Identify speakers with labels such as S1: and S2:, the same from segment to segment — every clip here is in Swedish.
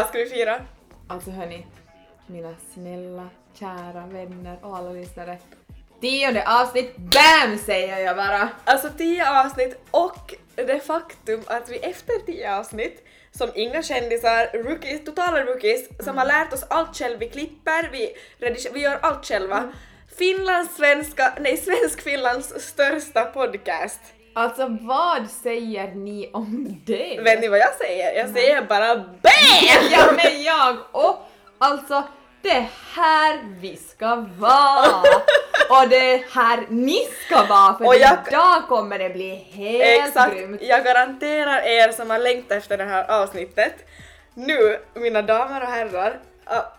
S1: Idag ska vi fira.
S2: Alltså hörni, mina snälla, kära vänner och alla lyssnare. Tionde avsnitt, BAM säger jag bara!
S1: Alltså 10 avsnitt och det faktum att vi efter 10 avsnitt som inga kändisar, rookies, totala rookies, som har lärt oss allt själv, vi klipper, vi, rediger, vi gör allt själva. Finlands svenska, nej svensk-Finlands största podcast.
S2: Alltså vad säger ni om det?
S1: Vet ni vad jag säger? Jag säger bara BAM!
S2: Ja men jag och alltså det är här vi ska vara! Och det är här ni ska vara för
S1: Och jag-
S2: idag kommer det bli helt
S1: Exakt,
S2: grymt.
S1: jag garanterar er som har längtat efter det här avsnittet. Nu, mina damer och herrar,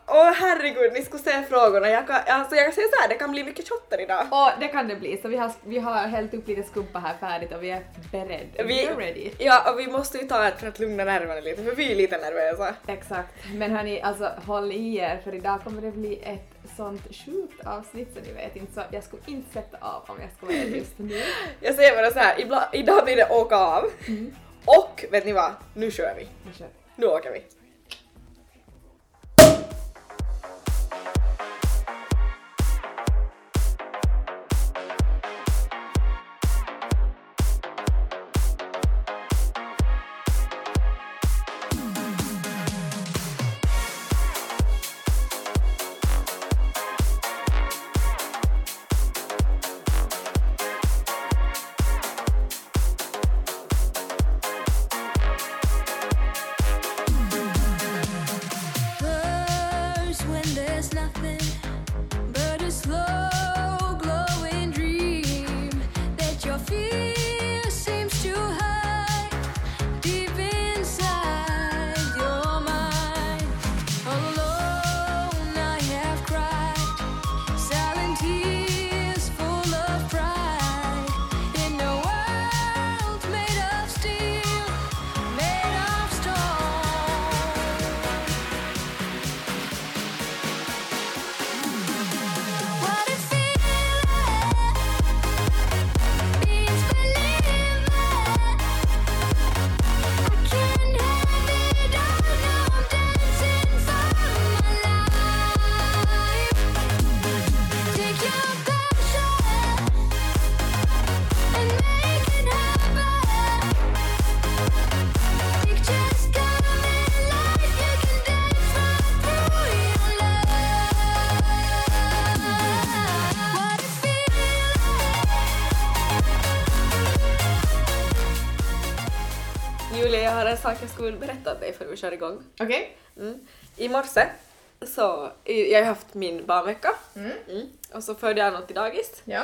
S1: åh herregud, ni skulle se frågorna. Jag kan, alltså jag kan säga så här, det kan bli mycket shotter idag.
S2: Och det kan det bli, så vi har, vi har hällt upp lite skumpa här färdigt och vi är beredda.
S1: Vi,
S2: är ready.
S1: ja, och vi måste ju ta ett för att lugna nerverna lite, för vi är lite nervösa.
S2: Exakt. Men hörni, alltså håll i er för idag kommer det bli ett sånt sjukt avsnitt så ni vet inte så jag skulle inte sätta av om jag ska vara just nu.
S1: Jag säger bara så här, ibla, idag blir det åka av. Och vet ni vad? Nu kör vi.
S2: Nu kör vi.
S1: Nu åker vi. Jag har en sak jag skulle berätta åt dig för vi kör igång.
S2: Okej?
S1: Mm. I morse så, jag har haft min barnvecka
S2: Mm.
S1: mm. och så förde jag något till dagis
S2: Ja.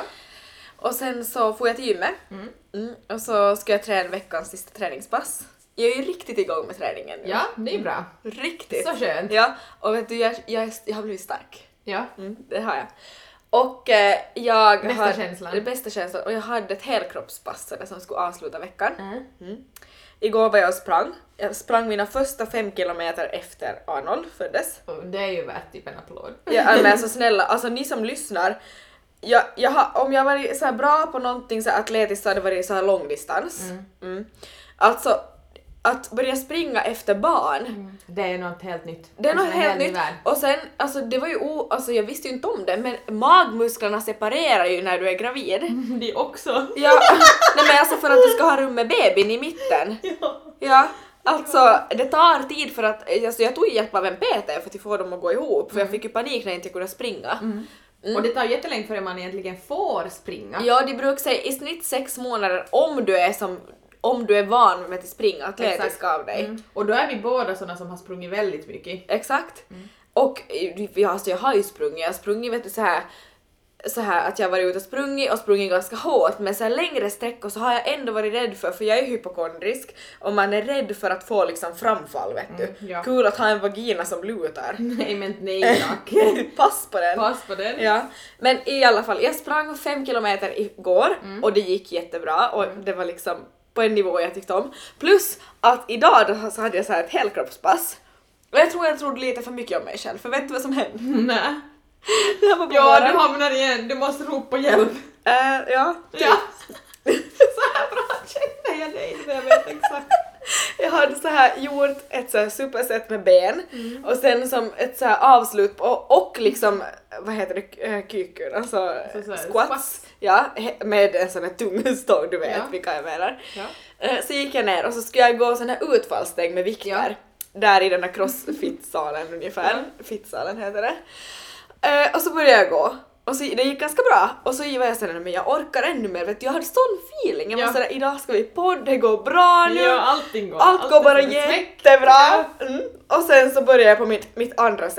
S1: och sen så får jag till gymmet
S2: Mm.
S1: mm. och så ska jag träna veckans sista träningspass. Jag är ju riktigt igång med träningen nu.
S2: Ja, det är bra.
S1: Riktigt.
S2: Så skönt.
S1: Ja, och vet du, jag, jag, jag har blivit stark.
S2: Ja.
S1: Mm, det har jag. Och eh, jag
S2: Bästa
S1: har...
S2: känslan.
S1: Det bästa känslan. Och jag hade ett helkroppspass som skulle avsluta veckan.
S2: Mm.
S1: Mm. Igår var jag och sprang. Jag sprang mina första fem kilometer efter Arnold föddes.
S2: Det är ju värt typ en applåd.
S1: Ja, men alltså snälla, alltså ni som lyssnar. Jag, jag har, om jag varit så bra på någonting så atletiskt så har det varit så här långdistans. Mm. Alltså, att börja springa efter barn.
S2: Det är något helt nytt.
S1: Det är något
S2: Alltså,
S1: helt
S2: ny
S1: nytt.
S2: värld.
S1: Och sen, alltså det var ju o, alltså jag visste ju inte om det, men magmusklerna separerar ju när du är gravid.
S2: Det också.
S1: Ja, nej men alltså för att du ska ha rum med bebisen i mitten. Ja, alltså det tar tid för att, alltså jag tog hjälp av en PT för att få dem att gå ihop, för jag fick ju panik när jag inte kunde springa.
S2: Och det tar jättelänge förrän man egentligen får springa.
S1: Ja, de brukar säga i snitt sex månader om du är som om du är van med att springa atletisk
S2: Exakt.
S1: av dig.
S2: Mm. Och då är vi båda såna som har sprungit väldigt mycket.
S1: Exakt. Och eh, vi- alltså, jag har ju sprungit, jag har sprungit vet du så här så här att jag varit ute och sprungit och sprungit ganska hårt men så här längre sträckor så har jag ändå varit rädd för, för jag är hypokondrisk och man är rädd för att få liksom framfall vet du.
S2: Mm, ja.
S1: Kul att ha en vagina som lutar.
S2: Nej men nej tack.
S1: Pass på den.
S2: Pass på den.
S1: Ja, men i alla fall, jag sprang fem kilometer igår
S2: Mm.
S1: och det gick jättebra och det var liksom på en nivå jag tyckte om. Plus att idag då så hade jag så här ett helkroppspass och jag tror jag trodde lite för mycket om mig själv för vet du vad som hände?
S2: Nej.
S1: Det var
S2: Ja, du hamnar igen. Du måste ropa hjälp.
S1: Eh, ja, typ.
S2: Ja. Så här pratar känner jag dig inte, jag vet exakt.
S1: Jag hade så här gjort ett så här superset med ben
S2: Mm.
S1: och sen som ett så här avslut på, och liksom, vad heter det, äh, kykur, alltså
S2: Så- så
S1: squats.
S2: squats.
S1: Ja, med en sån här tung stång, du vet
S2: Ja.
S1: vilka jag menar.
S2: Ja.
S1: Eh, Så gick jag ner och så skulle jag gå sån här utfallssteg med vikter. Där i den här crossfit-salen ungefär. Fit-salen heter det. Eh, och så började jag gå. Och så, det gick ganska bra. Och så var jag såhär, men jag orkar ännu mer. Vet du, jag hade sån feeling. Jag var
S2: Ja.
S1: sådär, idag ska vi podda, det går bra nu.
S2: Ja, allting går.
S1: Allt går
S2: är
S1: bara jättebra. Mm. Och sen så började jag på mitt, mitt andra.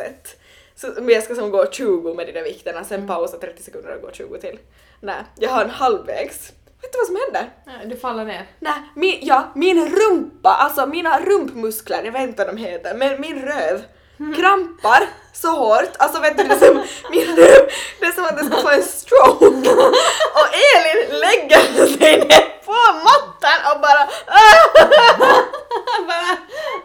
S1: Så men jag ska som gå 20 med de där vikterna, sen pausa 30 sekunder och gå 20 till. Nej, jag har en halvvägs. Vet du vad som händer?
S2: Du faller ner.
S1: Nej, min, ja, min rumpa, alltså mina rumpmuskler, jag vet inte vad de heter, men min röv krampar så hårt, alltså vet du det är som, min röv, det är som att jag ska få en stroke. Och Elin lägger sig ner på mattan och bara
S2: bara,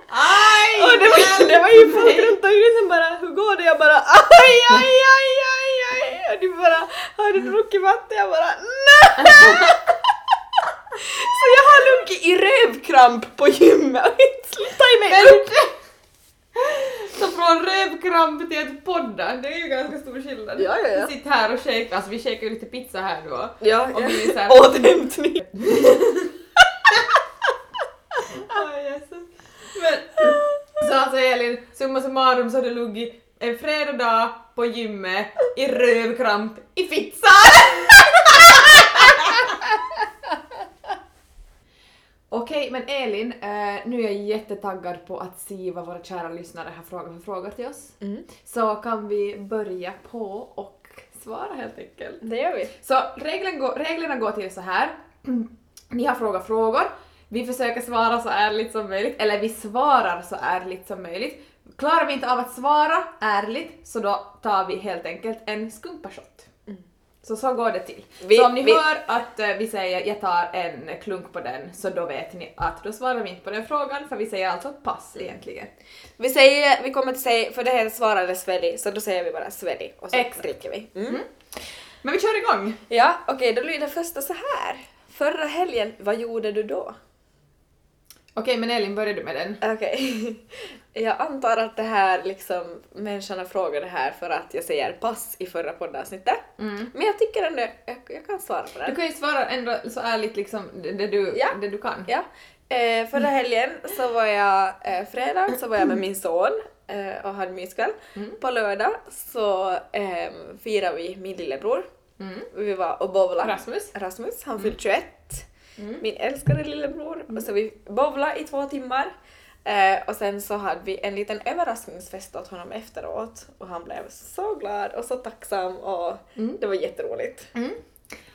S2: aj!
S1: och det var, det var ju folk runt omkring som bara hur går det? Jag bara aj, aj, aj, aj, aj. Och de bara har du druckit vatten? Jag bara nej! Så jag har lunkit i rövkramp på gymmet och inte tagit mig upp.
S2: Så från rövkramp till att podda, det är ju ganska stor skillnad.
S1: Ja, ja, ja.
S2: Vi sitter här och shakar, alltså vi shakar ju lite pizza här då.
S1: Ja,
S2: Och
S1: ja.
S2: vi är så här-
S1: återhämtning.
S2: Men, så alltså Elin, summa summarum så har du luggit en fredag dag på gymmet i rövkramp i fittsan! Okej, men Elin, eh, nu är jag jättetaggad på att se vad våra kära lyssnare har frågat för frågor till oss.
S1: Mm.
S2: Så kan vi börja på och svara helt enkelt.
S1: Det gör vi.
S2: Så reglerna går, reglerna går till så här. Ni har frågat frågor. Vi försöker svara så ärligt som möjligt, eller vi svarar så ärligt som möjligt. Klarar vi inte av att svara ärligt så då tar vi helt enkelt en skumpashot. Så så går det till.
S1: Vi-
S2: så om ni
S1: vi-
S2: hör att eh, vi säger jag tar en klunk på den så då vet ni att då svarar vi inte på den frågan för vi säger alltså pass egentligen.
S1: Vi säger, vi kommer att säga, för det här svarade Svedi, så då säger vi bara Svedi och så
S2: Exakt.
S1: dricker vi. Mm.
S2: Men vi kör igång!
S1: Ja, okej, då lyder första så här. Förra helgen, vad gjorde du då?
S2: Okej men Elin, börjar du med den?
S1: Okej. Jag antar att det här liksom, människorna frågar det här för att jag säger pass i förra poddavsnittet.
S2: Mm.
S1: Men jag tycker ändå, jag, jag kan svara på
S2: Du
S1: den.
S2: kan ju svara ändå så ärligt liksom det, det, du,
S1: Ja.
S2: det du kan.
S1: Ja. Eh, förra helgen så var jag, eh, fredag så var jag med min son eh, och hade myskväll.
S2: Mm.
S1: På lördag så eh, firade vi min lillebror.
S2: Mm.
S1: Vi var och bowlade.
S2: Rasmus?
S1: Rasmus, han fyllde 21.
S2: Mm.
S1: Min älskade lillebror. Och så vi bowlade i två timmar. Eh, och sen så hade vi en liten överraskningsfest åt honom efteråt. Och han blev så glad och så tacksam och
S2: Mm.
S1: det var jätteroligt.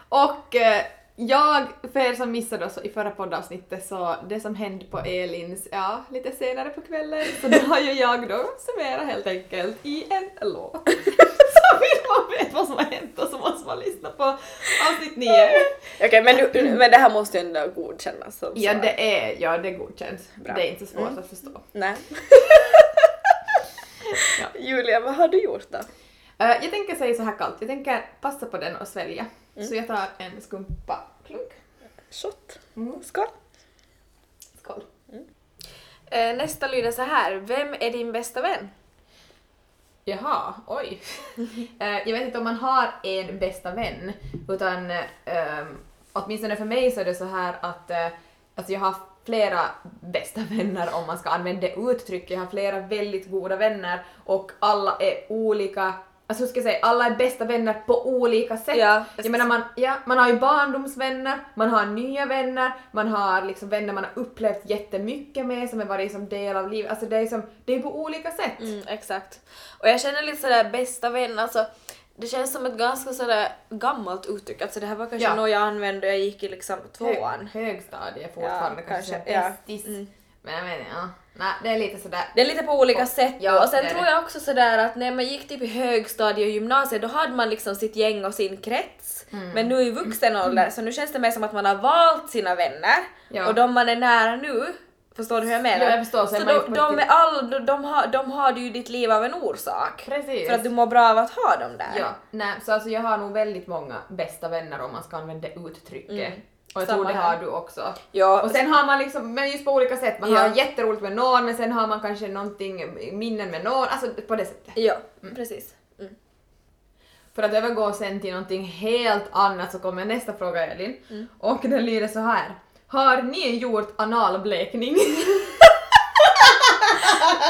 S2: Och eh, jag, för er som missade oss i förra poddavsnittet så det som hände på Elins, ja, lite senare på kvällen, så det har ju jag då summerat helt enkelt i en låt. Man veta vad som har hänt och så måste man lyssna på avsnitt 9.
S1: Okej, men, du, men det här måste ju ändå godkännas som
S2: Ja, det är, ja, det godkänns.
S1: Bra.
S2: Det är inte svårt
S1: Mm.
S2: att förstå.
S1: Nej.
S2: Ja.
S1: Julia, vad har du gjort då?
S2: Eh, jag tänker säga så här kallt, jag tänker passa på den och svälja.
S1: Mm.
S2: Så jag tar en skumpa klunk.
S1: Shot.
S2: Mm.
S1: Skål.
S2: Skål.
S1: Eh, nästa lyder så här. Vem är din bästa vän?
S2: Jaha, oj. Eh, jag vet inte om man har en bästa vän, utan uh, åtminstone för mig så är det så här att uh, alltså jag har flera bästa vänner om man ska använda det uttrycket. Jag har flera väldigt goda vänner och alla är olika Alltså hur ska jag säga, alla är bästa vänner på olika sätt.
S1: Ja,
S2: jag menar man, ja, man har ju barndomsvänner, man har nya vänner, man har liksom vänner man har upplevt jättemycket med som har varit som del av livet. Alltså det är, som, det är på olika sätt.
S1: Mm, exakt. Och jag känner lite sådär bästa vän, alltså det känns som ett ganska sådär gammalt uttryck. Alltså det här var kanske
S2: Ja.
S1: något jag använde jag gick i liksom tvåan.
S2: Hög, högstadie fortfarande
S1: Ja,
S2: kanske,
S1: kanske, ja.
S2: bästis.
S1: Mm.
S2: Men, men ja, nej det är lite sådär.
S1: Det är lite på olika sätt
S2: Ja.
S1: Och sen tror jag också sådär att när man gick typ i högstadiet och gymnasiet då hade man liksom sitt gäng och sin krets.
S2: Mm.
S1: Men nu i vuxen ålder så nu känns det mer som att man har valt sina vänner
S2: Ja.
S1: och de man är nära nu Förstår du hur jag menar?
S2: Ja, jag förstår. Så
S1: Så de, de, är all, de, de, har, de har ju ditt liv av en orsak.
S2: Precis.
S1: För att du mår bra av att ha dem där.
S2: Ja, nej, så alltså jag har nog väldigt många bästa vänner om man ska använda uttrycket.
S1: Mm.
S2: Och jag
S1: Samma
S2: tror det
S1: här.
S2: har du också.
S1: Ja,
S2: Och sen har man liksom, men just på olika sätt, man
S1: Ja.
S2: har jätteroligt med någon men sen har man kanske någonting, minnen med någon, alltså på det sättet.
S1: ja precis. Mm.
S2: För att övergå sen till någonting helt annat så kommer nästa fråga Elin. Och den lyder så här. Har ni gjort analblekning?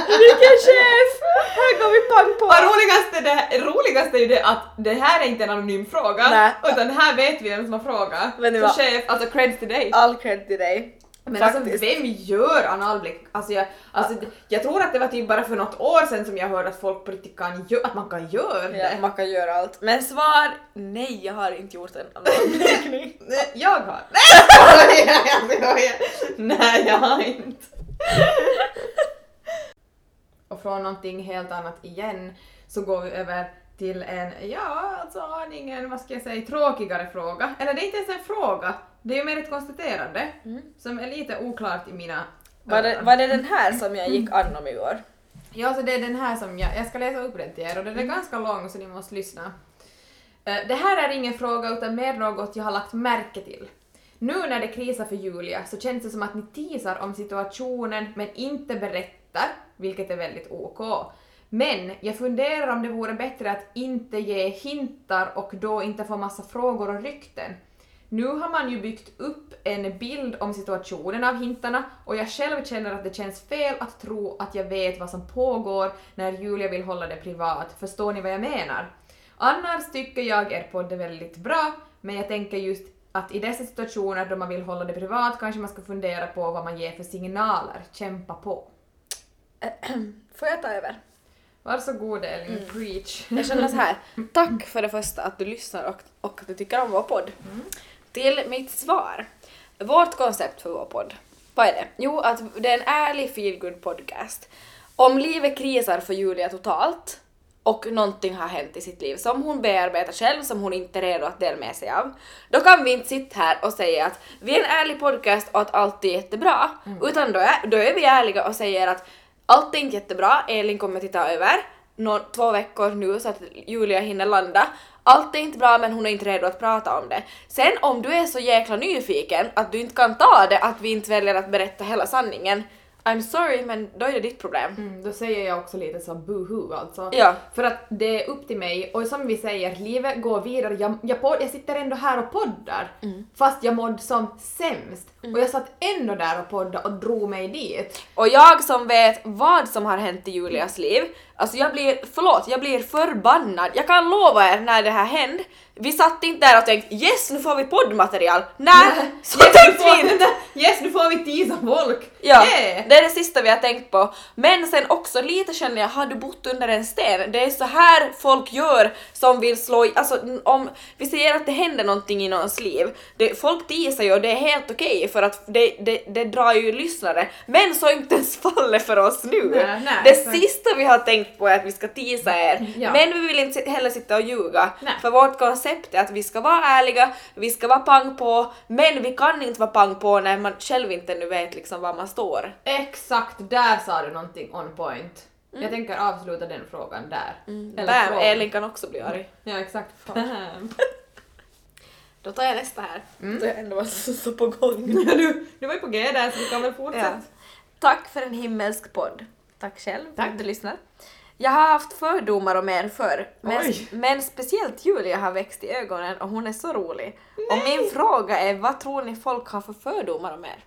S1: Vilken chef! Här går vi pang på!
S2: Vad roligaste, det, roligaste är ju det att det här är inte en anonym fråga,
S1: Nej.
S2: utan här vet vi vem som har frågat.
S1: Men det
S2: så chef, alltså creds till dig.
S1: All cred till dig.
S2: Men alltså
S1: Faktiskt.
S2: vem gör analblek? Alltså jag, alltså det- jag tror att det var typ bara för något år sedan som jag hörde att folk på riktigt kan göra, att man kan göra
S1: Ja,
S2: det.
S1: man kan göra allt. Men svar nej, jag har inte gjort en analblekning.
S2: Nej, Jag har. Nej jag skojar, jag skojar. Nej jag har inte. Och från någonting helt annat igen så går vi över till en, ja alltså aningen, vad ska jag säga, tråkigare fråga. Eller det är inte ens en fråga, det är ju mer ett konstaterande som är lite oklart i mina
S1: Var det, var det den här som jag gick an om igår?
S2: Ja, så det är den här som jag, jag ska läsa upp den till er och den är ganska lång så ni måste lyssna. Eh, Det här är ingen fråga utan mer något jag har lagt märke till. Nu när det krisar för Julia så känns det som att ni teasar om situationen men inte berättar, vilket är väldigt OK. Men jag funderar om det vore bättre att inte ge hintar och då inte få massa frågor och rykten. Nu har man ju byggt upp en bild om situationen av hintarna och jag själv känner att det känns fel att tro att jag vet vad som pågår när Julia vill hålla det privat. Förstår ni vad jag menar? Annars tycker jag er podd är väldigt bra, men jag tänker just att i dessa situationer då man vill hålla det privat kanske man ska fundera på vad man ger för signaler. Kämpa på.
S1: Får jag ta över?
S2: Varsågod Elin, preach.
S1: Jag känner så här. tack för det första att du lyssnar och, och att du tycker om vår podd. Till mitt svar. Vårt koncept för vår podd, vad är det? Jo, att det är en ärlig feelgood podcast. Om livet krisar för Julia totalt och någonting har hänt i sitt liv som hon bearbetar själv, som hon inte är redo att dela med sig av, då kan vi inte sitta här och säga att vi är en ärlig podcast och att allt är jättebra, utan då är, då är vi ärliga och säger att allt är inte jättebra, Elin kommer titta över, nå, två veckor nu så att Julia hinner landa. Allt är inte bra men hon är inte redo att prata om det. Sen om du är så jäkla nyfiken att du inte kan ta det, att vi inte väljer att berätta hela sanningen, I'm sorry men då är det ditt problem.
S2: Mm, då säger jag också lite så boohoo alltså.
S1: Ja.
S2: För att det är upp till mig och som vi säger, livet går vidare. Jag, jag, pod, jag sitter ändå här och poddar fast jag mådde som sämst. Och jag satt ändå där och poddade och drog mig dit.
S1: Och jag som vet vad som har hänt i Julias liv, alltså jag blir, förlåt, jag blir förbannad. Jag kan lova er när det här hände, vi satt inte där och tänkte yes nu får vi poddmaterial. Nej, så
S2: yes,
S1: tänkte vi inte.
S2: yes, nu får vi teasa folk!
S1: Ja,
S2: Yeah.
S1: det är det sista vi har tänkt på. Men sen också lite känner jag, har du bott under en sten? Det är så här folk gör som vill slå i, alltså om vi säger att det händer någonting i någons liv, det, folk teasar ju och det är helt okej för att det, det, det drar ju lyssnare, men så är inte ens fallet för oss nu.
S2: Nej, nej,
S1: det sista vi har tänkt på är att vi ska teasa er,
S2: Ja.
S1: men vi vill inte heller sitta och ljuga.
S2: Nej.
S1: För vårt koncept är att vi ska vara ärliga, vi ska vara pang på, men vi kan inte vara pang på när man själv inte nu vet liksom var man står.
S2: Exakt, där sa du någonting on point. Jag tänker avsluta den frågan där. Eller
S1: Bam,
S2: frågan.
S1: Elin kan också bli arg.
S2: Ja exakt. Bam.
S1: Då tar jag nästa här.
S2: Mm.
S1: Är jag ändå var så, så på gång.
S2: Ja, du, du var ju på G där så du kan väl fortsätta.
S1: Ja. Tack för en himmelsk podd. Tack själv för
S2: Tack.
S1: att du lyssnar. Jag har haft fördomar om er förr, men,
S2: Oj.
S1: men speciellt Julia har växt i ögonen och hon är så rolig. Och min fråga är, vad tror ni folk har för fördomar om er?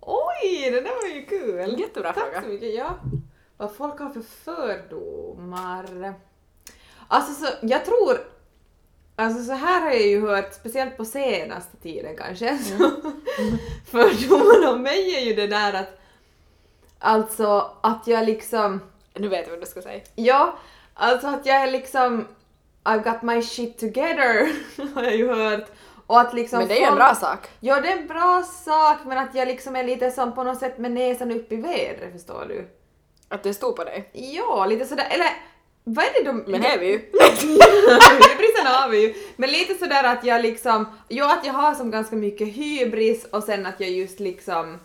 S2: Oj, det där var ju kul!
S1: Jättebra
S2: Tack
S1: fråga.
S2: så mycket. Ja. Vad folk har för fördomar. Alltså så, jag tror... Alltså så här har jag ju hört, speciellt på senaste tiden kanske, så fördomar om mig är ju det där att Alltså att jag liksom...
S1: Nu vet jag vad du ska säga.
S2: Ja, alltså att jag är liksom... I've got my shit together, har jag ju hört. Och att liksom
S1: Men det är ju en bra sak.
S2: Ja, det är en bra sak, men att jag liksom är lite som på något sätt med näsan upp i vädret, förstår du?
S1: Att det stod på dig.
S2: Ja, lite sådär, eller vad är det de...
S1: Men det är vi ju.
S2: Hybrisen har vi ju. Men lite sådär att jag liksom, ja att jag har som ganska mycket hybris och sen att jag just liksom, um,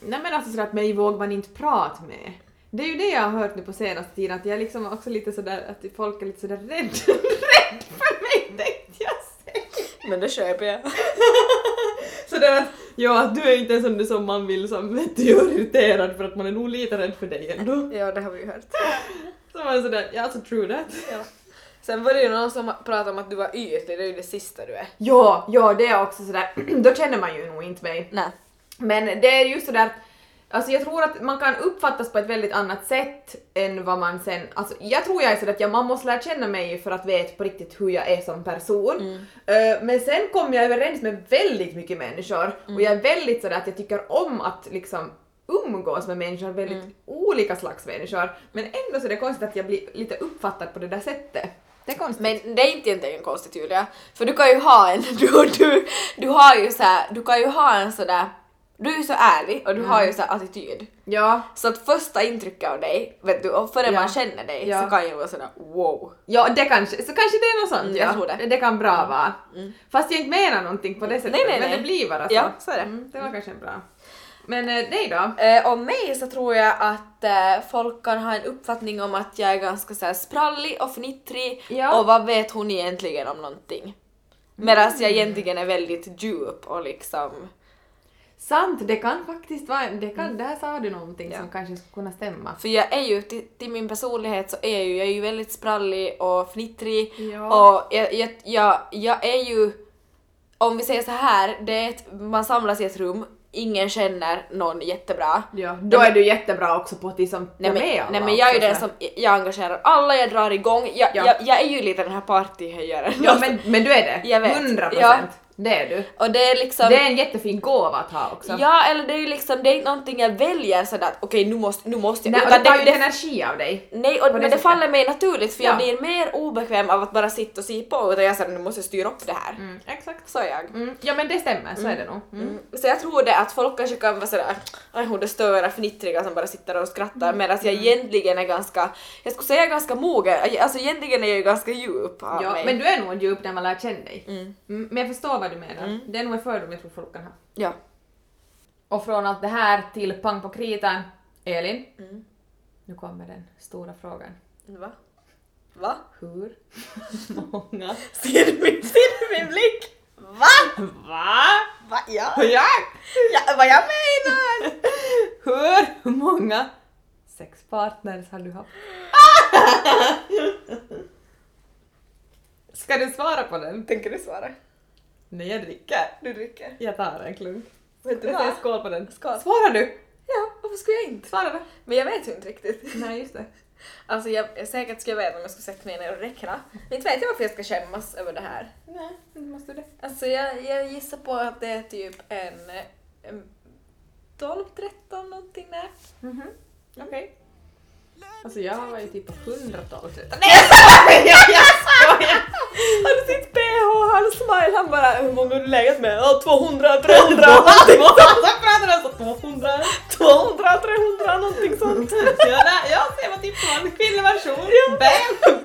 S2: nej men alltså sådär att mig vågar man inte prata med. Det är ju det jag har hört nu på senaste tiden, att jag liksom också lite sådär, att folk är lite sådär rädd, rädd för mig tänkte jag säga.
S1: Men det köper jag.
S2: Sådär att, ja att du är inte sån där som man vill som vet du, irriterad för att man är nog lite rädd för dig ändå.
S1: Ja, det har vi ju hört.
S2: Så man är sådär, ja alltså true that.
S1: Ja. Sen var det ju någon som pratade om att du var ytlig, det är ju det sista du är.
S2: Ja, ja det är också sådär, då känner man ju nog inte mig.
S1: Nej.
S2: Men det är just sådär, alltså jag tror att man kan uppfattas på ett väldigt annat sätt än vad man sen, alltså jag tror jag är sådär att ja, man måste lära känna mig för att veta på riktigt hur jag är som person. Eh, men sen kommer jag överens med väldigt mycket människor och jag är väldigt sådär att jag tycker om att liksom umgås med människor, väldigt olika slags människor. Men ändå så är det konstigt att jag blir lite uppfattad på det där sättet. Det är konstigt.
S1: Men det är inte egentligen konstigt Julia, för du kan ju ha en, du, du, du har ju så här, du kan ju ha en sådär, du är ju så ärlig och du har ju så här attityd.
S2: ja,
S1: Så att första intrycket av dig, vet du, och före
S2: Ja.
S1: man känner dig
S2: Ja.
S1: så kan ju vara sådär wow.
S2: Ja, det kanske, så kanske det är något sånt
S1: Mm,
S2: ja.
S1: jag tror det.
S2: det. kan bra vara. Fast jag inte menar någonting på det sättet,
S1: Nej, nej,
S2: men
S1: nej.
S2: det blir bara så.
S1: Ja, så det.
S2: Mm, det var kanske bra. Men eh, dig då?
S1: Eh, om mig så tror jag att eh, folk kan ha en uppfattning om att jag är ganska så här sprallig och fnittrig
S2: Ja.
S1: och vad vet hon egentligen om någonting. Medan jag
S2: Mm.
S1: egentligen är väldigt djup och liksom
S2: Sant, det kan faktiskt vara, det kan, där sa du någonting
S1: Mm. Ja.
S2: som kanske skulle kunna stämma.
S1: För jag är ju, till, till min personlighet så är jag ju, jag är ju väldigt sprallig och fnittrig
S2: Ja.
S1: och jag, jag, jag, jag är ju, om vi säger så här, det ett, man samlas i ett rum, ingen känner någon jättebra.
S2: Ja, då är du jättebra också på att liksom
S1: Nej men,
S2: med alla
S1: nej men jag är ju den som, jag engagerar alla, jag drar igång, jag,
S2: Ja.
S1: jag, jag är ju lite den här partyhöjaren.
S2: Ja men, men du är det.
S1: Jag vet.
S2: 100
S1: Ja.
S2: Det är du.
S1: Och det är liksom...
S2: Det är en jättefin gåva att ha också.
S1: Ja, eller det är ju liksom, det är inte någonting jag väljer sådär att okej nu måste, nu måste jag.
S2: Nej, och det tar ju
S1: det,
S2: inte energi av dig.
S1: nej, och,
S2: det
S1: men det
S2: sättet.
S1: faller mig naturligt för jag
S2: Ja.
S1: blir mer obekväm av att bara sitta och se på utan jag säger nu måste jag styra upp det här.
S2: Mm, exakt.
S1: Så är jag.
S2: Mm, ja men det stämmer, så är det nog. Mm.
S1: Mm. Så jag tror det att folk kanske kan vara sådär aj hon det störa fnittriga som bara sitter och skrattar
S2: Mm.
S1: medan jag egentligen är ganska, jag skulle säga ganska mogen, alltså egentligen är jag ju ganska djup av
S2: Ja,
S1: mig.
S2: men du är nog djup när man lär känna dig.
S1: Mm.
S2: Mm, men jag förstår vad du menar.
S1: Mm.
S2: Det är nog en fördom jag tror folk kan ha.
S1: Ja.
S2: Och från allt det här till pang på kritan, Elin,
S1: Mm.
S2: nu kommer den stora frågan.
S1: Va? Va?
S2: Hur många...
S1: Ser du min, ser du min blick? Va?
S2: Va?
S1: Va? Ja.
S2: Ja!
S1: ja vad jag menar!
S2: Hur många sexpartners har du haft? Ska du svara på den?
S1: Tänker du svara?
S2: Nej, jag dricker.
S1: Du dricker.
S2: Jag tar en klunk.
S1: Vet du
S2: Jag säger skål på den.
S1: Skål.
S2: Svarar du?
S1: Ja, varför skulle jag inte?
S2: Svara då.
S1: Men jag vet ju inte riktigt.
S2: Nej, just det.
S1: Alltså jag, säkert skulle jag veta om jag skulle sätta mig ner och räkna. Men inte vet jag varför jag ska skämmas över det här.
S2: Nej, inte måste du det.
S1: Alltså jag, jag gissar på att det är typ en, en 12, 13 någonting där.
S2: Mhm. Okej. Alltså jag var ju typ på 112
S1: Nej jag skojar! Han sitt PH, han smile, han bara hur många har du legat med? Ja 200, 300 någonting
S2: Så pratar han så 200.
S1: 200, 300 någonting sånt.
S2: Ja, jag ser vad typ på en kvinnlig version. Bam!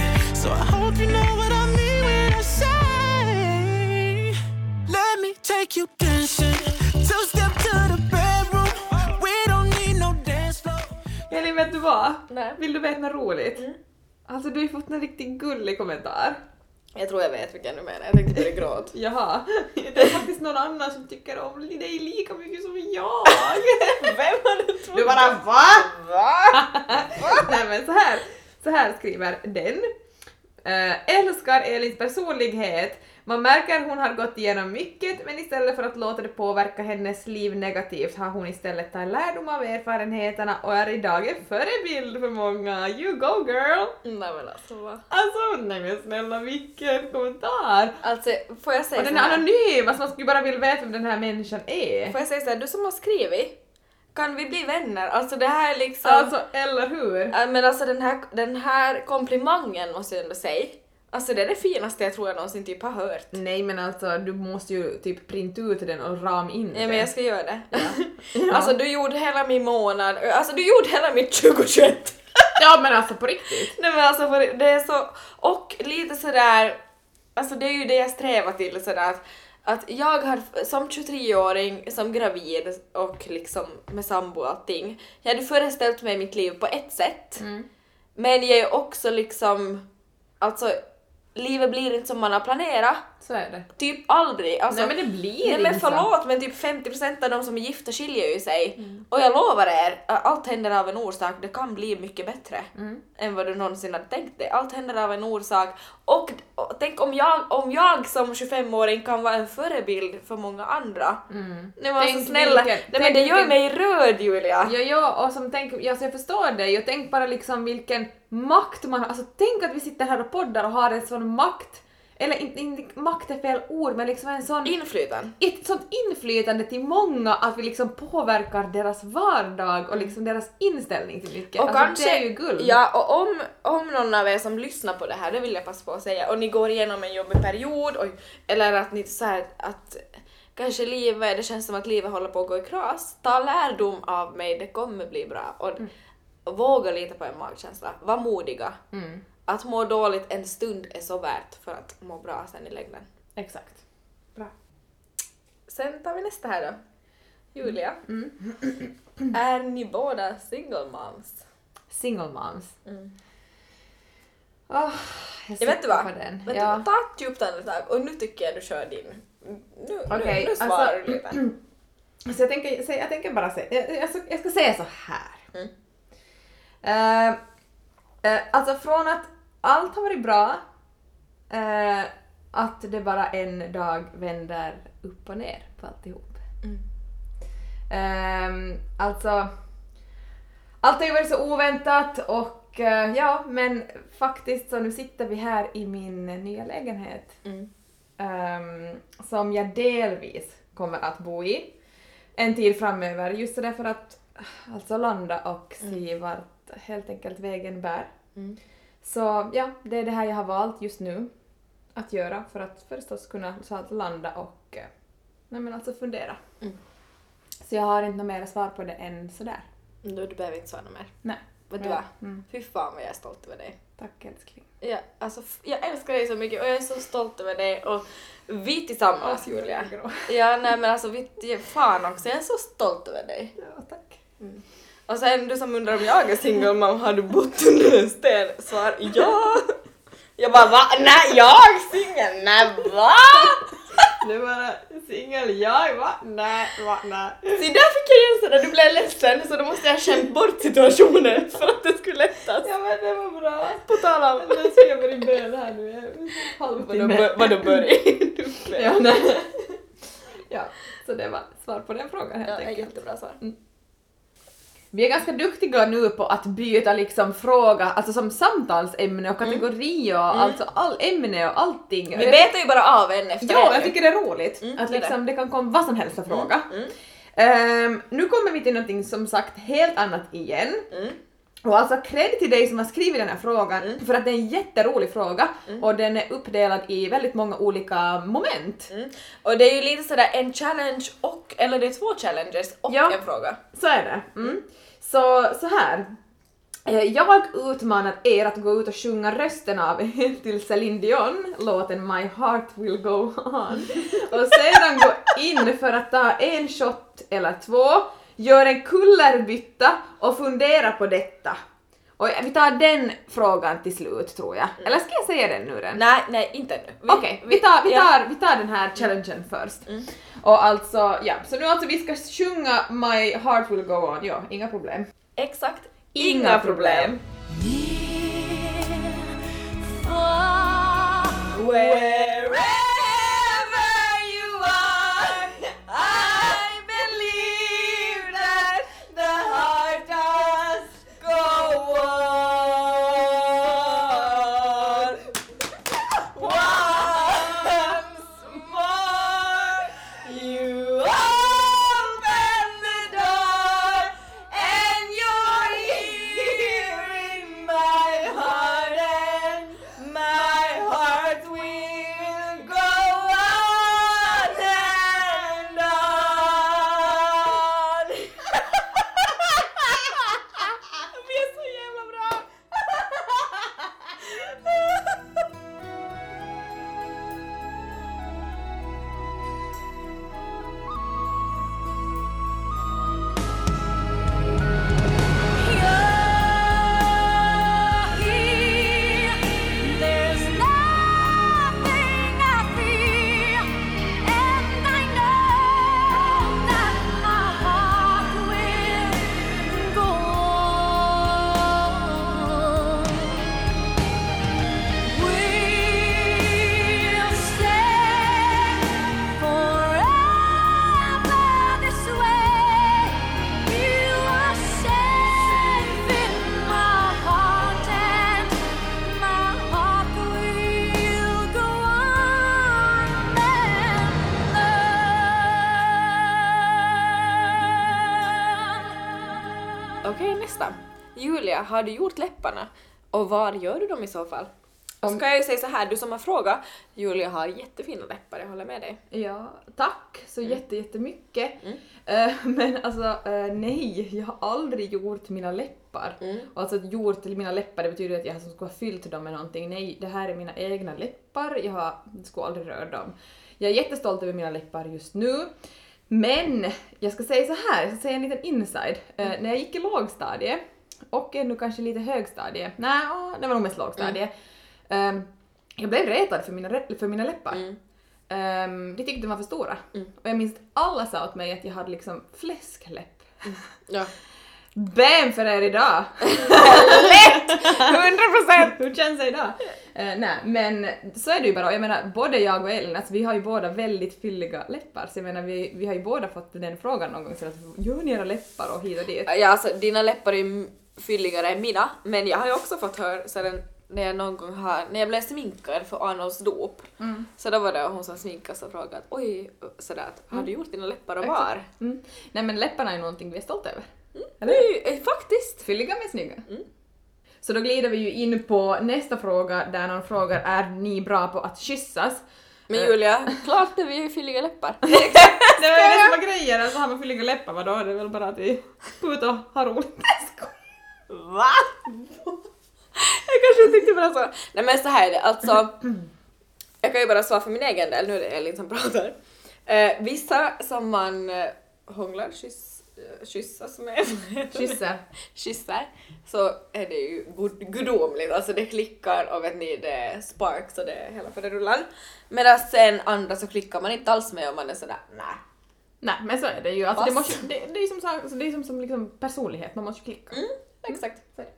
S3: So I hope you know what I mean when I say, Let me take you dancing. Two step to the bedroom. We don't need no dance floor.
S2: Elin, vet du vad?
S1: Nej.
S2: Vill du veta något roligt?
S1: Mm.
S2: Alltså du har ju fått en riktigt gullig kommentar.
S1: Jag tror jag vet vilken du menar, jag tänkte börja gråta.
S2: Jaha, det är faktiskt någon annan som tycker om dig lika mycket som jag.
S1: Vem hade trott
S2: Du bara va?
S1: Va?
S2: Nej men så här, så här skriver den. Eh, älskar Elins personlighet. Man märker hon har gått igenom mycket men istället för att låta det påverka hennes liv negativt har hon istället tagit lärdom av erfarenheterna och är idag en förebild för många. You go girl!
S1: Nej men alltså vad?
S2: Alltså nej men snälla vilken kommentar!
S1: Alltså får jag säga
S2: Och den är anonym, alltså man skulle bara vilja veta vem den här människan är.
S1: Får jag säga så här, du som har skrivit, kan vi bli vänner? Alltså det här är liksom...
S2: Alltså eller hur?
S1: Men alltså den här, den här komplimangen måste jag ändå säga. Alltså det är det finaste jag tror jag någonsin typ har hört.
S2: Nej men alltså du måste ju typ printa ut den och ram in
S1: Nej men jag ska göra det.
S2: Ja.
S1: Alltså du gjorde hela min månad, alltså du gjorde hela mitt 2021.
S2: ja men alltså på riktigt.
S1: Nej men alltså för det är så, och lite sådär, alltså det är ju det jag strävar till sådär att, att jag har som 23-åring, som gravid och liksom med sambo och allting, jag hade föreställt mig mitt liv på ett sätt.
S2: Mm.
S1: Men jag är också liksom, alltså livet blir inte som man har planerat.
S2: Så är det.
S1: Typ aldrig. Alltså,
S2: Nej men det blir
S1: Nej men
S2: inte så.
S1: förlåt men typ 50% av de som är gifta skiljer ju sig.
S2: Mm.
S1: Och jag lovar er, allt händer av en orsak, det kan bli mycket bättre
S2: Mm.
S1: än vad du någonsin hade tänkt dig. Allt händer av en orsak. Och, och tänk om jag, om jag som 25-åring kan vara en förebild för många andra.
S2: Mm.
S1: Nej men
S2: Tänk
S1: alltså snälla,
S2: vilken-
S1: nej men det gör
S2: vilken-
S1: mig röd Julia.
S2: Ja, ja, och som tänk, ja, så jag förstår dig och tänk bara liksom vilken makt man har. Alltså tänk att vi sitter här och poddar och har en sån makt, eller inte, inte makt är fel ord, men liksom en sån
S1: Inflytande.
S2: ett sånt inflytande till många att vi liksom påverkar deras vardag och liksom deras inställning till mycket.
S1: Och
S2: alltså,
S1: kanske,
S2: det är ju guld.
S1: Ja, och om, om någon av er som lyssnar på det här, det vill jag passa på att säga, och ni går igenom en jobbig period, och, eller att ni så här, att kanske livet, det känns som att livet håller på att gå i kras, ta lärdom av mig, det kommer bli bra. Och, och våga lita på en magkänsla, var modiga.
S2: Mm,
S1: Att må dåligt en stund är så värt för att må bra sen i längden.
S2: exakt. Bra.
S1: Sen tar vi nästa här då. Julia.
S2: Mm.
S1: Är ni båda single moms?
S2: Single moms.
S1: Mm.
S2: Oh, jag
S1: Jag vet du vad?
S2: på den.
S1: Vet
S2: ja.
S1: du, ta ett djupt andetag och nu tycker jag du kör din. Nu,
S2: Okej,
S1: nu, nu
S2: alltså-
S1: svarar du lite.
S2: Så jag tänker, så jag tänker bara säga, jag, jag, ska- jag ska säga så här.
S1: Mm.
S2: Eh, eh, alltså från att allt har varit bra, eh, att det bara en dag vänder upp och ner på alltihop.
S1: Mm.
S2: Eh, alltså, allt har ju varit så oväntat och eh, ja, men faktiskt så nu sitter vi här i min nya lägenhet
S1: Mm.
S2: ehm, som jag delvis kommer att bo i en tid framöver just därför att alltså landa och se vart helt enkelt vägen bär.
S1: Mm.
S2: Så ja, det är det här jag har valt just nu att göra för att förstås kunna så att landa och eh, nej men alltså fundera.
S1: Mm.
S2: Så jag har inte något mer svar på det än sådär.
S1: Du, du behöver inte svara mer.
S2: Nej.
S1: Vet du vad?
S2: Mm.
S1: Fy fan vad jag är stolt över dig.
S2: Tack älskling.
S1: Ja, alltså, jag älskar dig så mycket och jag är så stolt över dig och vi tillsammans Julia. Ja nej men alltså vi, fan också, jag är så stolt över dig.
S2: Ja, tack.
S1: Och sen du som undrar om jag är single mom, har du bott under en sten? Svar ja. Jag bara va? Nej jag singel? Nej va?
S2: Det var singel jag va? Nej, va? Nej.
S1: Se där fick jag igen sådär, du blev ledsen så då måste jag skämt bort situationen för att det skulle lättas.
S2: Ja men det var bra.
S1: På tal om...
S2: Nu ska jag börja böla här nu. Jag Halvtimme.
S1: vadå börja? Du
S2: Ja, nej. ja, så det var svar på den frågan helt
S1: Ja,
S2: enkelt.
S1: jättebra svar.
S2: Vi är ganska duktiga nu på att byta liksom fråga, alltså som samtalsämne och kategori och alltså all ämne och allting.
S1: Vi betar ju bara av en efter
S2: Ja, jag tycker det är roligt
S1: Mm,
S2: att liksom det kan komma vad som helst för fråga.
S1: Mm.
S2: Ehm, nu kommer vi till någonting som sagt helt annat igen.
S1: Mm.
S2: Och alltså cred till dig som har skrivit den här frågan
S1: Mm.
S2: för att det är en jätterolig fråga och den är uppdelad i väldigt många olika moment.
S1: Mm. Och det är ju lite sådär en challenge och, eller det är två challenges och
S2: Ja.
S1: en fråga.
S2: Så är det. Mm. Så, så här. Eh, Jag utmanar er att gå ut och sjunga rösten av till Celine Dion, låten My Heart Will Go On. Och sedan gå in för att ta en shot eller två, gör en kullerbytta och fundera på detta. Och vi tar den frågan till slut tror jag. Eller ska jag säga den nu den?
S1: Nej, nej, inte. Vi-
S2: Okej, vi, tar, vi,
S1: ja.
S2: tar, vi tar den här challengen först.
S1: Mm.
S2: Och alltså, ja, så nu alltså vi ska sjunga My Heart Will Go On, ja, inga problem.
S1: Exakt.
S2: Inga problem.
S3: Near, far
S1: Julia, har du gjort läpparna? Och var gör du dem i så fall? Och
S2: Om-
S1: ska jag ju säga så här, du som har frågat, Julia har jättefina läppar, jag håller med dig.
S2: Ja, tack så
S1: Mm.
S2: jätte, jättemycket. Eh, men alltså eh, nej, jag har aldrig gjort mina läppar.
S1: Mm.
S2: Och alltså att gjort till mina läppar det betyder att jag skulle ha fyllt dem med någonting. Nej, det här är mina egna läppar, jag har, skulle aldrig röra dem. Jag är jättestolt över mina läppar just nu. Men jag ska säga så här, jag ska säga en liten inside. Eh, när jag gick i lågstadiet och ännu kanske lite högstadie, nej, åh, det var nog mest lågstadie. ehm, jag blev retad för mina, för mina läppar.
S1: Mm.
S2: Um, de tyckte de var för stora. Och jag minns att alla sa åt mig att jag hade liksom fläskläpp.
S1: Ja.
S2: Bam för er idag!
S1: 100%!
S2: Hur känns det idag? Eh, nej, men så är det ju bara. Jag menar, både jag och Elin, alltså, vi har ju båda väldigt fylliga läppar. Så jag menar, vi, vi har ju båda fått den frågan någon gång. Så att, gör ni era läppar och hit och dit?
S1: Ja, alltså dina läppar är ju fylligare än mina, men jag har ju också fått höra så den, när jag någon gång har, när jag blev sminkad för Arnolds dop,
S2: Mm.
S1: så då var det hon som sminkade och frågade att oj, sådär har du gjort dina läppar och var?
S2: Mm. Nej men läpparna är någonting vi är stolta över.
S1: Det är ju, eh, faktiskt!
S2: Fylliga men snygga. Så då glider vi ju in på nästa fråga där någon frågar är ni bra på att kyssas?
S1: Men Julia, klart att vi är fylliga läppar.
S2: Det var ju det som var grejen, alltså har man fylliga läppar vadå? Det är väl bara att vi går ut och har roligt.
S1: Va? jag kanske tyckte bara så. Nej men så här är det, alltså. Jag kan ju bara svara för min egen del, nu är det Elin som pratar. Eh, vissa som man eh, hånglar, kyss, eh, kyssas med,
S2: Kyssar.
S1: kyssar, så är det ju gudomligt, alltså det klickar och vet ni det är sparks och det är hela för det rullar. Medan sen andra så klickar man inte alls med och man är sådär nej.
S2: Nej men så är det ju, alltså det, måste, det, det är ju som, sagt- alltså, det är som, som liksom personlighet, man måste klicka.
S1: Mm, exakt.
S2: Så är det.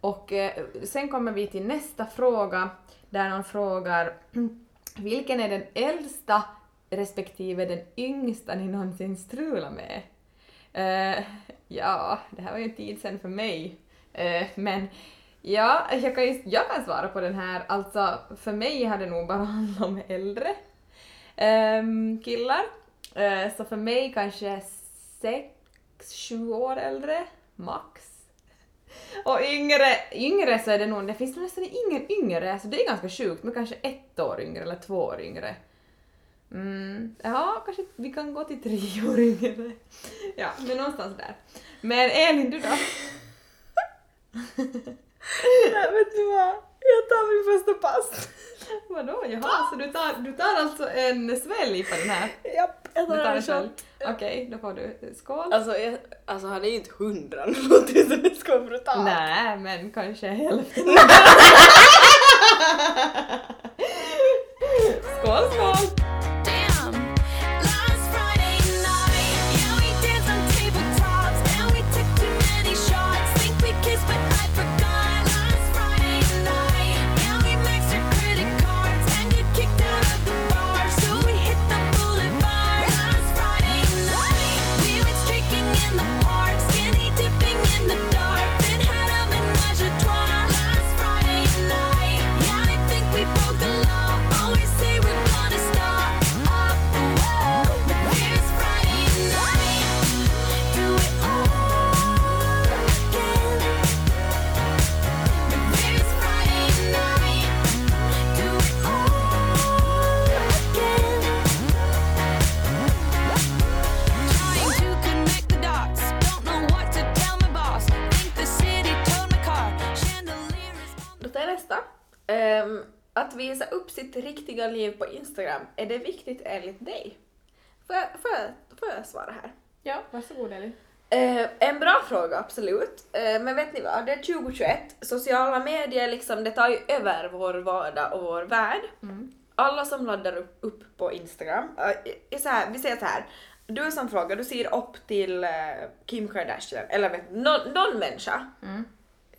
S2: Och eh, sen kommer vi till nästa fråga där någon frågar vilken är den äldsta respektive den yngsta ni någonsin strulat med? Eh, ja, det här var ju en tid sen för mig. Eh, men ja, jag kan, ju, jag kan svara på den här. Alltså, för mig har det nog bara handlat om äldre ehm, killar. Eh, så för mig kanske sex, sju år äldre, max. Och yngre, yngre så är det nog, det finns nästan ingen yngre, så det är ganska sjukt, men kanske ett år yngre eller två år yngre. Mm, ja, kanske vi kan gå till tre år yngre. Ja, men någonstans där. Men Elin, du då?
S1: Nej vet du vad, jag tar min första pass.
S2: Vadå? Jaha, så du tar, du tar alltså en svälj på den här?
S1: Japp, jag
S2: Du
S1: tar
S2: tar
S1: en shot.
S2: Okej, då får du skål.
S1: Alltså, jag, alltså han är ju inte hundra, ju som det ska vara brutalt.
S2: Nej, men kanske hälften. skål, skål!
S1: Att visa upp sitt riktiga liv på Instagram, är det viktigt enligt dig? Får jag, får jag, får jag svara här?
S2: Ja, varsågod Elin.
S1: Eh, en bra fråga, absolut. Eh, men vet ni vad? Det är 2021. Sociala medier liksom, det tar ju över vår vardag och vår värld. Alla som laddar upp, upp på Instagram, eh, är så här, vi säger så här. Du som frågar, du ser upp till eh, Kim Kardashian, eller vet, någon, någon människa.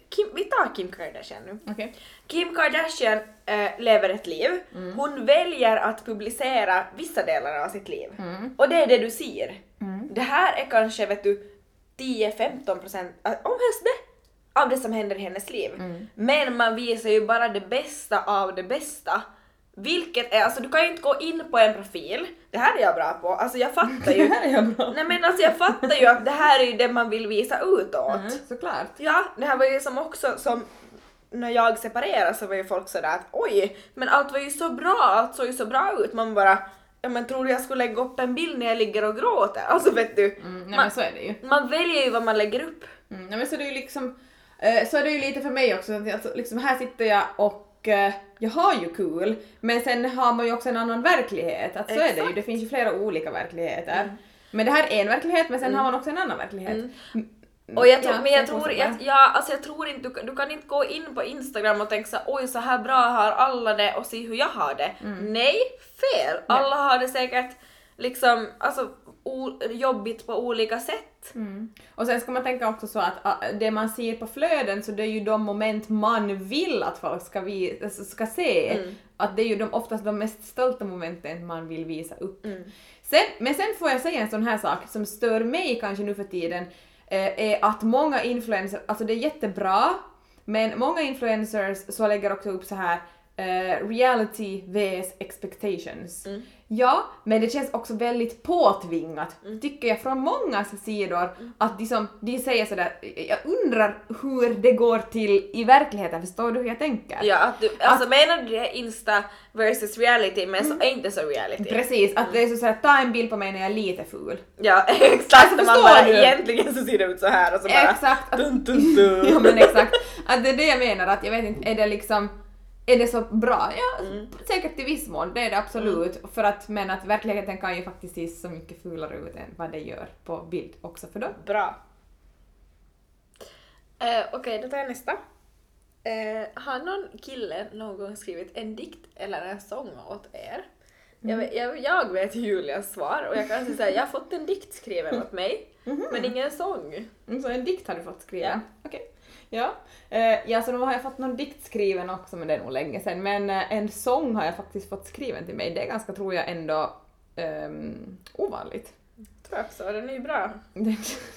S1: Kim, vi tar Kim Kardashian nu.
S2: Okej.
S1: Kim Kardashian eh, lever ett liv. Hon väljer att publicera vissa delar av sitt liv. Och det är det du ser. Det här är kanske, vet du, 10-15 procent, äh, om helst det, av det som händer i hennes liv. Men man visar ju bara det bästa av det bästa. Vilket är, alltså du kan ju inte gå in på en profil, det här är jag bra på, alltså jag fattar ju,
S2: här är jag bra.
S1: nej men alltså jag fattar ju att det här är ju det man vill visa utåt.
S2: Mm, såklart.
S1: Ja, det här var ju som också som när jag separerade så var ju folk sådär att oj, men allt var ju så bra, allt såg ju så bra ut. Man bara, ja men tror du jag skulle lägga upp en bild när jag ligger och gråter? Alltså vet du,
S2: Mm, nej
S1: man,
S2: men så är det ju.
S1: man väljer ju vad man lägger upp.
S2: Mm, nej, men så är det ju liksom, eh, så är det ju lite för mig också, alltså, liksom här sitter jag och eh, jag har ju kul, men sen har man ju också en annan verklighet. Att så är det ju, det finns ju flera olika verkligheter. Men det här är en verklighet, men sen har man också en annan verklighet.
S1: Mm.
S2: Mm,
S1: Och jag tror,
S2: ja,
S1: men jag tror, jag,
S2: där.
S1: ja, alltså jag tror inte, du, kan- du kan inte gå in på Instagram och tänka så oj så här bra har alla det och se hur jag har det.
S2: Mm.
S1: Nej, fel! Alla har det säkert liksom, alltså jobbigt på olika sätt.
S2: Mm. Och sen ska man tänka också så att det man ser på flöden så det är ju de moment man vill att folk ska, vi, alltså, ska se.
S1: Mm.
S2: Att det är ju de, oftast de mest stolta momenten man vill visa upp.
S1: Mm.
S2: Sen, men sen får jag säga en sån här sak som stör mig kanske nu för tiden eh, är att många influencers, alltså det är jättebra, men många influencers så lägger också upp så här eh, reality vs expectations.
S1: Mm.
S2: Ja, men det känns också väldigt påtvingat, tycker jag, från många sidor. Att de, som, de säger sådär, jag undrar hur det går till i verkligheten, förstår du hur jag tänker?
S1: Ja, att du, alltså menar du det Insta versus reality men så är inte så reality?
S2: Precis, att det är så såhär, ta en bild på mig när jag är lite ful.
S1: Ja exakt, man
S2: förstår
S1: bara
S2: du?
S1: egentligen så ser det ut så här och så bara
S2: Exakt, att
S1: dun, dun, dun.
S2: Ja men exakt. Att det är det jag menar, att jag vet inte, är det liksom är det så bra? Ja, säkert i viss mån, det är det absolut. För att, men att verkligheten kan ju faktiskt se så mycket fulare ut än vad det gör på bild också för dem.
S1: Bra. Eh, Okej, då tar jag nästa. Eh, har någon kille någon gång skrivit en dikt eller en sång åt er? Jag, vet, jag, jag vet Julias svar och jag kan säga jag har fått en dikt skriven åt mig, men ingen sång.
S2: Mm, Så en dikt har du fått skriva?
S1: Ja.
S2: Okej. Ja. Eh, ja, så nu har jag fått någon dikt skriven också, men det är nog länge sedan. Men eh, en sång har jag faktiskt fått skriven till mig. Det är ganska, tror jag, ändå ehm, ovanligt.
S1: Tror jag också, den är ju bra.
S2: Det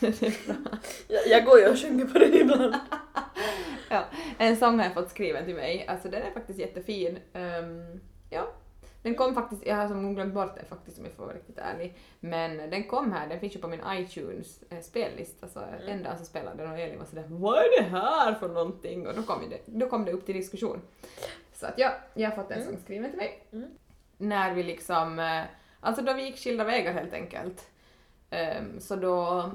S2: är bra.
S1: Jag, jag går ju och sjunger på den ibland.
S2: Ja, en sång har jag fått skriven till mig. Alltså den är faktiskt jättefin. Ehm, ja. Den kom faktiskt, jag har som glömt bort den faktiskt om jag får vara riktigt ärlig. Men den kom här, den finns ju på min iTunes eh, spellista så en dag så spelade den och Elin var sådär Vad är det här för någonting? Och då kom, det, då kom det upp till diskussion. Så att ja, jag har fått en sång skriven till mig.
S1: Mm.
S2: När vi liksom, eh, alltså då vi gick skilda vägar helt enkelt. Ehm, så då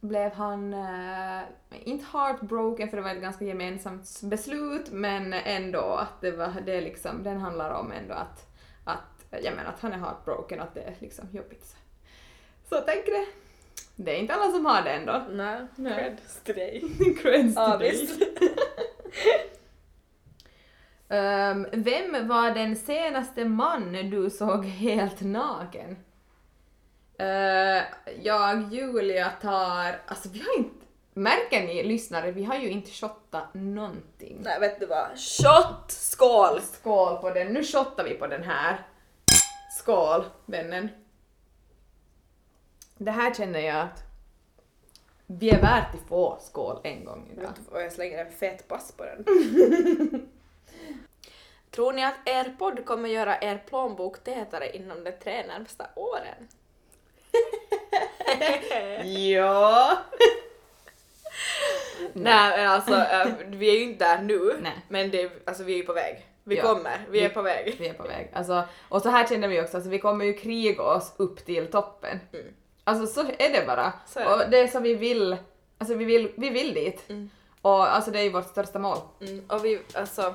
S2: blev han, eh, inte heartbroken för det var ett ganska gemensamt beslut, men ändå att det var, det liksom, den handlar om ändå att, jag menar att han är heartbroken och att det är liksom jobbigt. Så, så tänk det. Det är inte alla som har det ändå.
S1: Nej,
S2: Nej.
S1: creds till dig.
S2: Creds
S1: Ja,
S2: dig.
S1: visst.
S2: Ehm, vem var den senaste man du såg helt naken? Uh, jag, Julia tar, alltså vi har inte, märker ni lyssnare, vi har ju inte shottat någonting.
S1: Nej, vet du vad? Shot! Skål!
S2: Skål på den, nu shottar vi på den här. Skål, vännen. Det här känner jag att vi är värt att få skål en gång idag.
S1: Vad, jag slänger en fet pass på den. Tror ni att er podd kommer göra er plånbok tätare inom de tre närmsta åren?
S2: ja.
S1: Nej men alltså, vi är ju inte där nu,
S2: Nej.
S1: men det, alltså, vi är ju på väg. Vi
S2: Ja.
S1: kommer, vi är
S2: Vi-
S1: på väg.
S2: Vi är på väg. Alltså, och så här känner vi också, alltså, vi kommer ju kriga oss upp till toppen.
S1: Mm.
S2: Alltså så är det bara.
S1: Så är det.
S2: Och det är så vi vill, alltså vi vill, vi vill dit.
S1: Mm.
S2: Och alltså det är ju vårt största mål.
S1: Mm, och vi, alltså,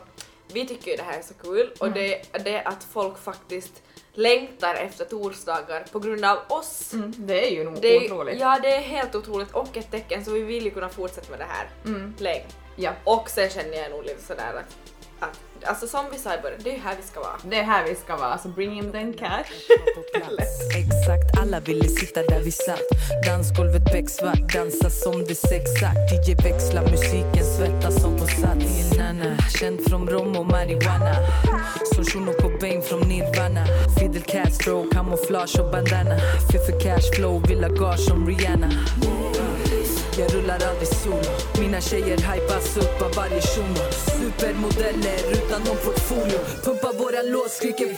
S1: vi tycker ju det här är så kul och det, det är att folk faktiskt längtar efter torsdagar på grund av oss.
S2: Mm, det är ju nog
S1: Det är,
S2: otroligt.
S1: ja, det är helt otroligt och ett tecken så vi vill ju kunna fortsätta med det här
S2: Mm,
S1: länge.
S2: ja.
S1: Och sen känner jag nog lite sådär att, att alltså som vi sa i början, det är här vi ska vara.
S2: Det är här vi ska vara, så bring in den cash.
S4: Exakt, alla ville sitta där vi satt. Dansgolvet becksvart, dansa som det sexakt DJ växla musiken, svettas som på en nana, känd från rom och marijuana. Som Shuno Cobain från Nirvana. Fidel Castro, camouflage och bandana. Fiffi cash flow, vill ha som Rihanna. Jag rullar aldrig solo mina tjejer hypas upp av varje shuno Supermodeller utan någon portfolio. Pumpar våra låt skriker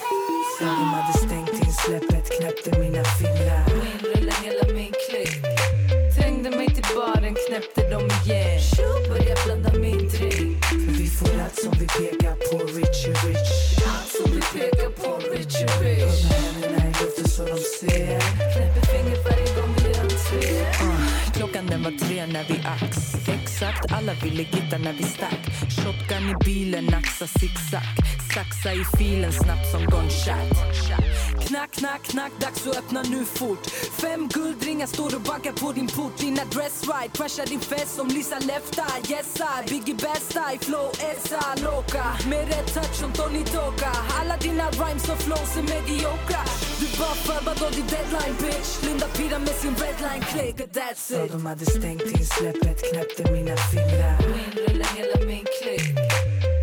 S4: de hade stängt in släppet, knäppte mina fingrar. Exakt, alla ville gitta när vi stack. Shotgun i bilen, axa zigzag. Saxa i filen snabbt som gunshot Knack, knack, knack, dags att öppna nu fort. Fem guldringar står och bankar på din port. Din adress right, crashar din fest som Lisa Lefta Yes I, Biggie Best i flow essa loca Med rätt touch som Tony Toka. Alla dina rhymes och flows är mediokra. Du bara förberedd din deadline bitch. Linda Pira med sin redline click och that's it. De hade stängt in släppet, knäppte mina fingrar. Inrulla hela min klick.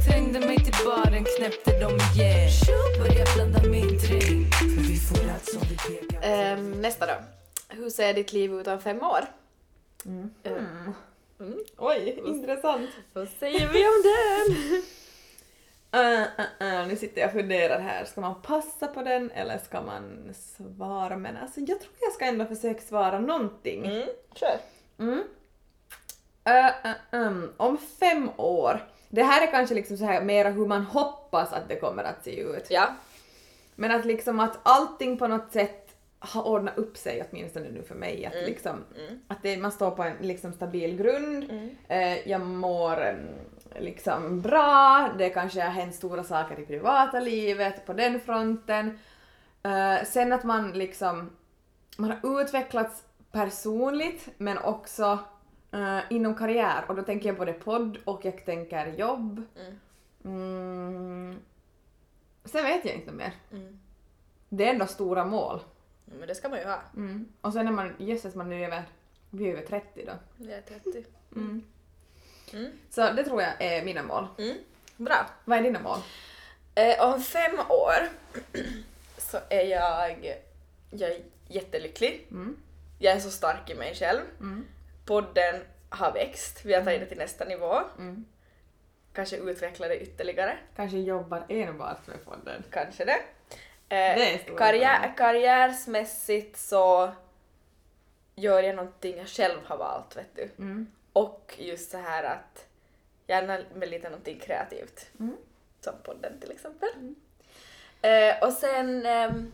S4: Trängde mig till baren, knäppte dem igen. Började blanda min drink. För vi får allt som vi pekar på.
S1: Ehm, nästa då. Hur ser ditt liv ut om fem år? Ehm,
S2: Oj, intressant.
S1: vad säger vi om den?
S2: Uh, uh, uh, nu sitter jag och funderar här, ska man passa på den eller ska man svara? Men alltså jag tror jag ska ändå försöka svara någonting.
S1: Mm, kör.
S2: Mm. Um, om fem år, det här är kanske liksom så här mera hur man hoppas att det kommer att se ut.
S1: Ja.
S2: Men att liksom att allting på något sätt har ordnat upp sig åtminstone nu för mig. Att, liksom, att det, man står på en liksom stabil grund, eh, jag mår mm, liksom bra, det kanske har hänt stora saker i privata livet på den fronten. Eh, sen att man liksom, man har utvecklats personligt men också eh, inom karriär och då tänker jag både podd och jag tänker jobb. Mm. Sen vet jag inte mer.
S1: Mm.
S2: Det är ändå stora mål.
S1: Men det ska man ju ha.
S2: Mm. Och sen är man, jösses man är över, vi är över 30 då.
S1: Jag är 30.
S2: Mm.
S1: Mm.
S2: Så det tror jag är mina mål.
S1: Mm. Bra.
S2: Vad är dina mål?
S1: Eh, om fem år så är jag, jag är jättelycklig.
S2: Mm.
S1: Jag är så stark i mig själv.
S2: Mm.
S1: Podden har växt, vi har tagit det till nästa nivå.
S2: Mm.
S1: Kanske utveckla det ytterligare.
S2: Kanske jobbar enbart med podden.
S1: Kanske det. Eh, karriär, karriärsmässigt så gör jag någonting jag själv har valt, vet du.
S2: Mm.
S1: Och just så här att gärna med lite någonting kreativt.
S2: Mm.
S1: Som podden till exempel. Eh, och sen, ehm,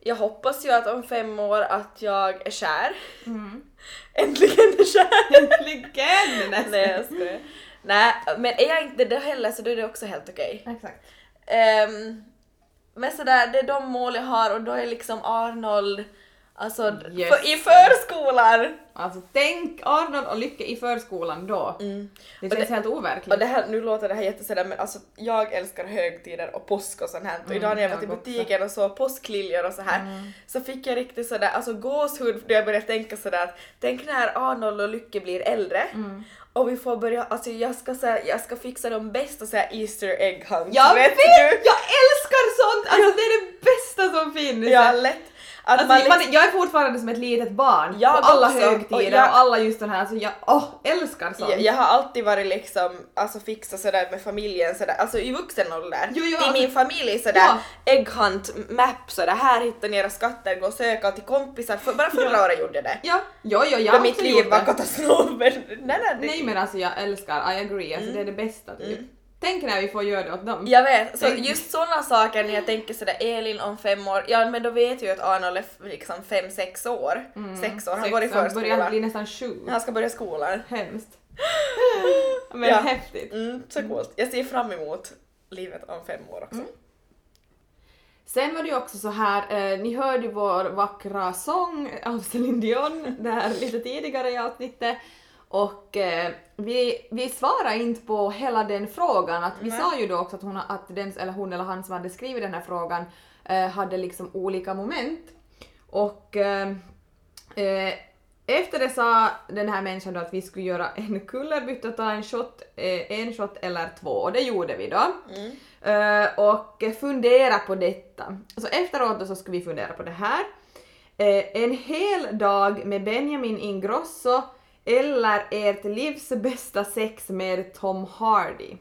S1: jag hoppas ju att om fem år att jag är kär.
S2: Mm.
S1: Äntligen är kär!
S2: Äntligen! nästan.
S1: Nej jag skojar. Nej, men är jag inte det heller så då är det också helt okej.
S2: Exakt.
S1: Ehm, men sådär, det är de mål jag har och då är liksom Arnold, alltså
S2: Yes.
S1: för, i förskolan.
S2: Alltså tänk Arnold och Lycke i förskolan då. Det
S1: Mm. Och
S2: känns
S1: det-
S2: helt
S1: Och
S2: overkligt.
S1: det här, nu låter det här jättesådär men alltså jag älskar högtider och påsk och sånt här. Och
S2: Mm,
S1: idag när jag var
S2: också.
S1: butiken och såg påskliljor och så här så fick jag riktigt sådär alltså gåshud då jag började tänka sådär att tänk när Arnold och Lycke blir äldre
S2: Mm.
S1: och vi får börja, alltså jag ska, säga, jag ska fixa de bästa så här Easter egg hunts.
S2: Jag vet!
S1: du?
S2: Jag älskar sånt! Alltså det är det bästa som finns!
S1: Ja, lätt. Att
S2: Alltså,
S1: man liksom,
S2: jag är fortfarande som ett litet barn
S1: Jag
S2: på alla
S1: också.
S2: högtider
S1: Och
S2: och,
S1: jag-
S2: alla just den här, alltså jag åh, älskar sånt.
S1: jag, jag har alltid varit liksom, alltså fixa sådär med familjen sådär, alltså i vuxen ålder.
S2: Jo, jo,
S1: till
S2: alltså-
S1: min familj sådär,
S2: Ja.
S1: egg hunt, map sådär, här hittar ni era skatter, gå och söka till kompisar. För, bara förra året gjorde jag det.
S2: Ja, jo, jo, jag
S1: För mitt liv var katastrof. Nej, nej, det,
S2: Nej men alltså jag älskar, I agree, alltså det är det bästa typ. Tänk när vi får göra det åt dem.
S1: Jag vet, så
S2: Tänk-
S1: just sådana saker när jag tänker sådär Elin om fem år, ja men då vet jag ju att Arnold är liksom fem, sex år. Sex år, han
S2: Sex,
S1: går i
S2: börjar
S1: förskolan.
S2: bli nästan sju.
S1: Han ska börja skolan.
S2: Hemskt. Men
S1: Ja.
S2: häftigt.
S1: Mm, så coolt. Jag ser fram emot livet om fem år också.
S2: Sen var det ju också så här, eh, ni hörde ju vår vackra sång av Celine Dion där lite tidigare i avsnittet och eh, vi, vi svarade inte på hela den frågan. Att vi
S1: Nej.
S2: sa ju då också att hon, att den, eller hon eller han som hade skrivit den här frågan eh, hade liksom olika moment. Och eh, eh, efter det sa den här människan då att vi skulle göra en kullerbytta och ta en shot, eh, en shot eller två och det gjorde vi då.
S1: Mm.
S2: Eh, och fundera på detta. Så efteråt då så ska vi fundera på det här. En hel dag med Benjamin Ingrosso eller ert livs bästa sex med Tom Hardy.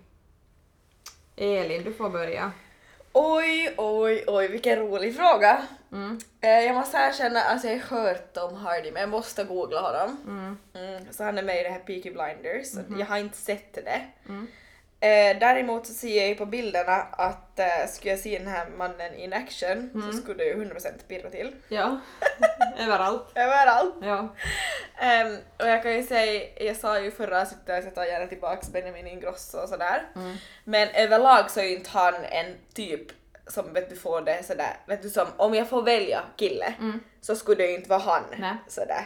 S2: Elin, du får börja.
S1: Oj, oj, oj, vilken rolig fråga.
S2: Mm.
S1: Eh, jag måste erkänna, alltså jag har hört Tom Hardy men jag måste googla honom.
S2: Mm.
S1: Mm, så han är med i det här Peaky Blinders, så jag har inte sett det. Eh, däremot så ser jag ju på bilderna att eh, skulle jag se den här mannen in action
S2: Mm.
S1: så skulle det ju 100% pirra till.
S2: Ja, överallt.
S1: Överallt!
S2: Ja.
S1: Ehm, och jag kan ju säga, jag sa ju förra avsnittet att jag tar gärna tillbaks Benjamin Ingrosso och sådär.
S2: Mm.
S1: Men överlag så är ju inte han en typ som vet du får det sådär, vet du som om jag får välja kille
S2: Mm.
S1: så skulle det ju inte vara han.
S2: Nej.
S1: Sådär.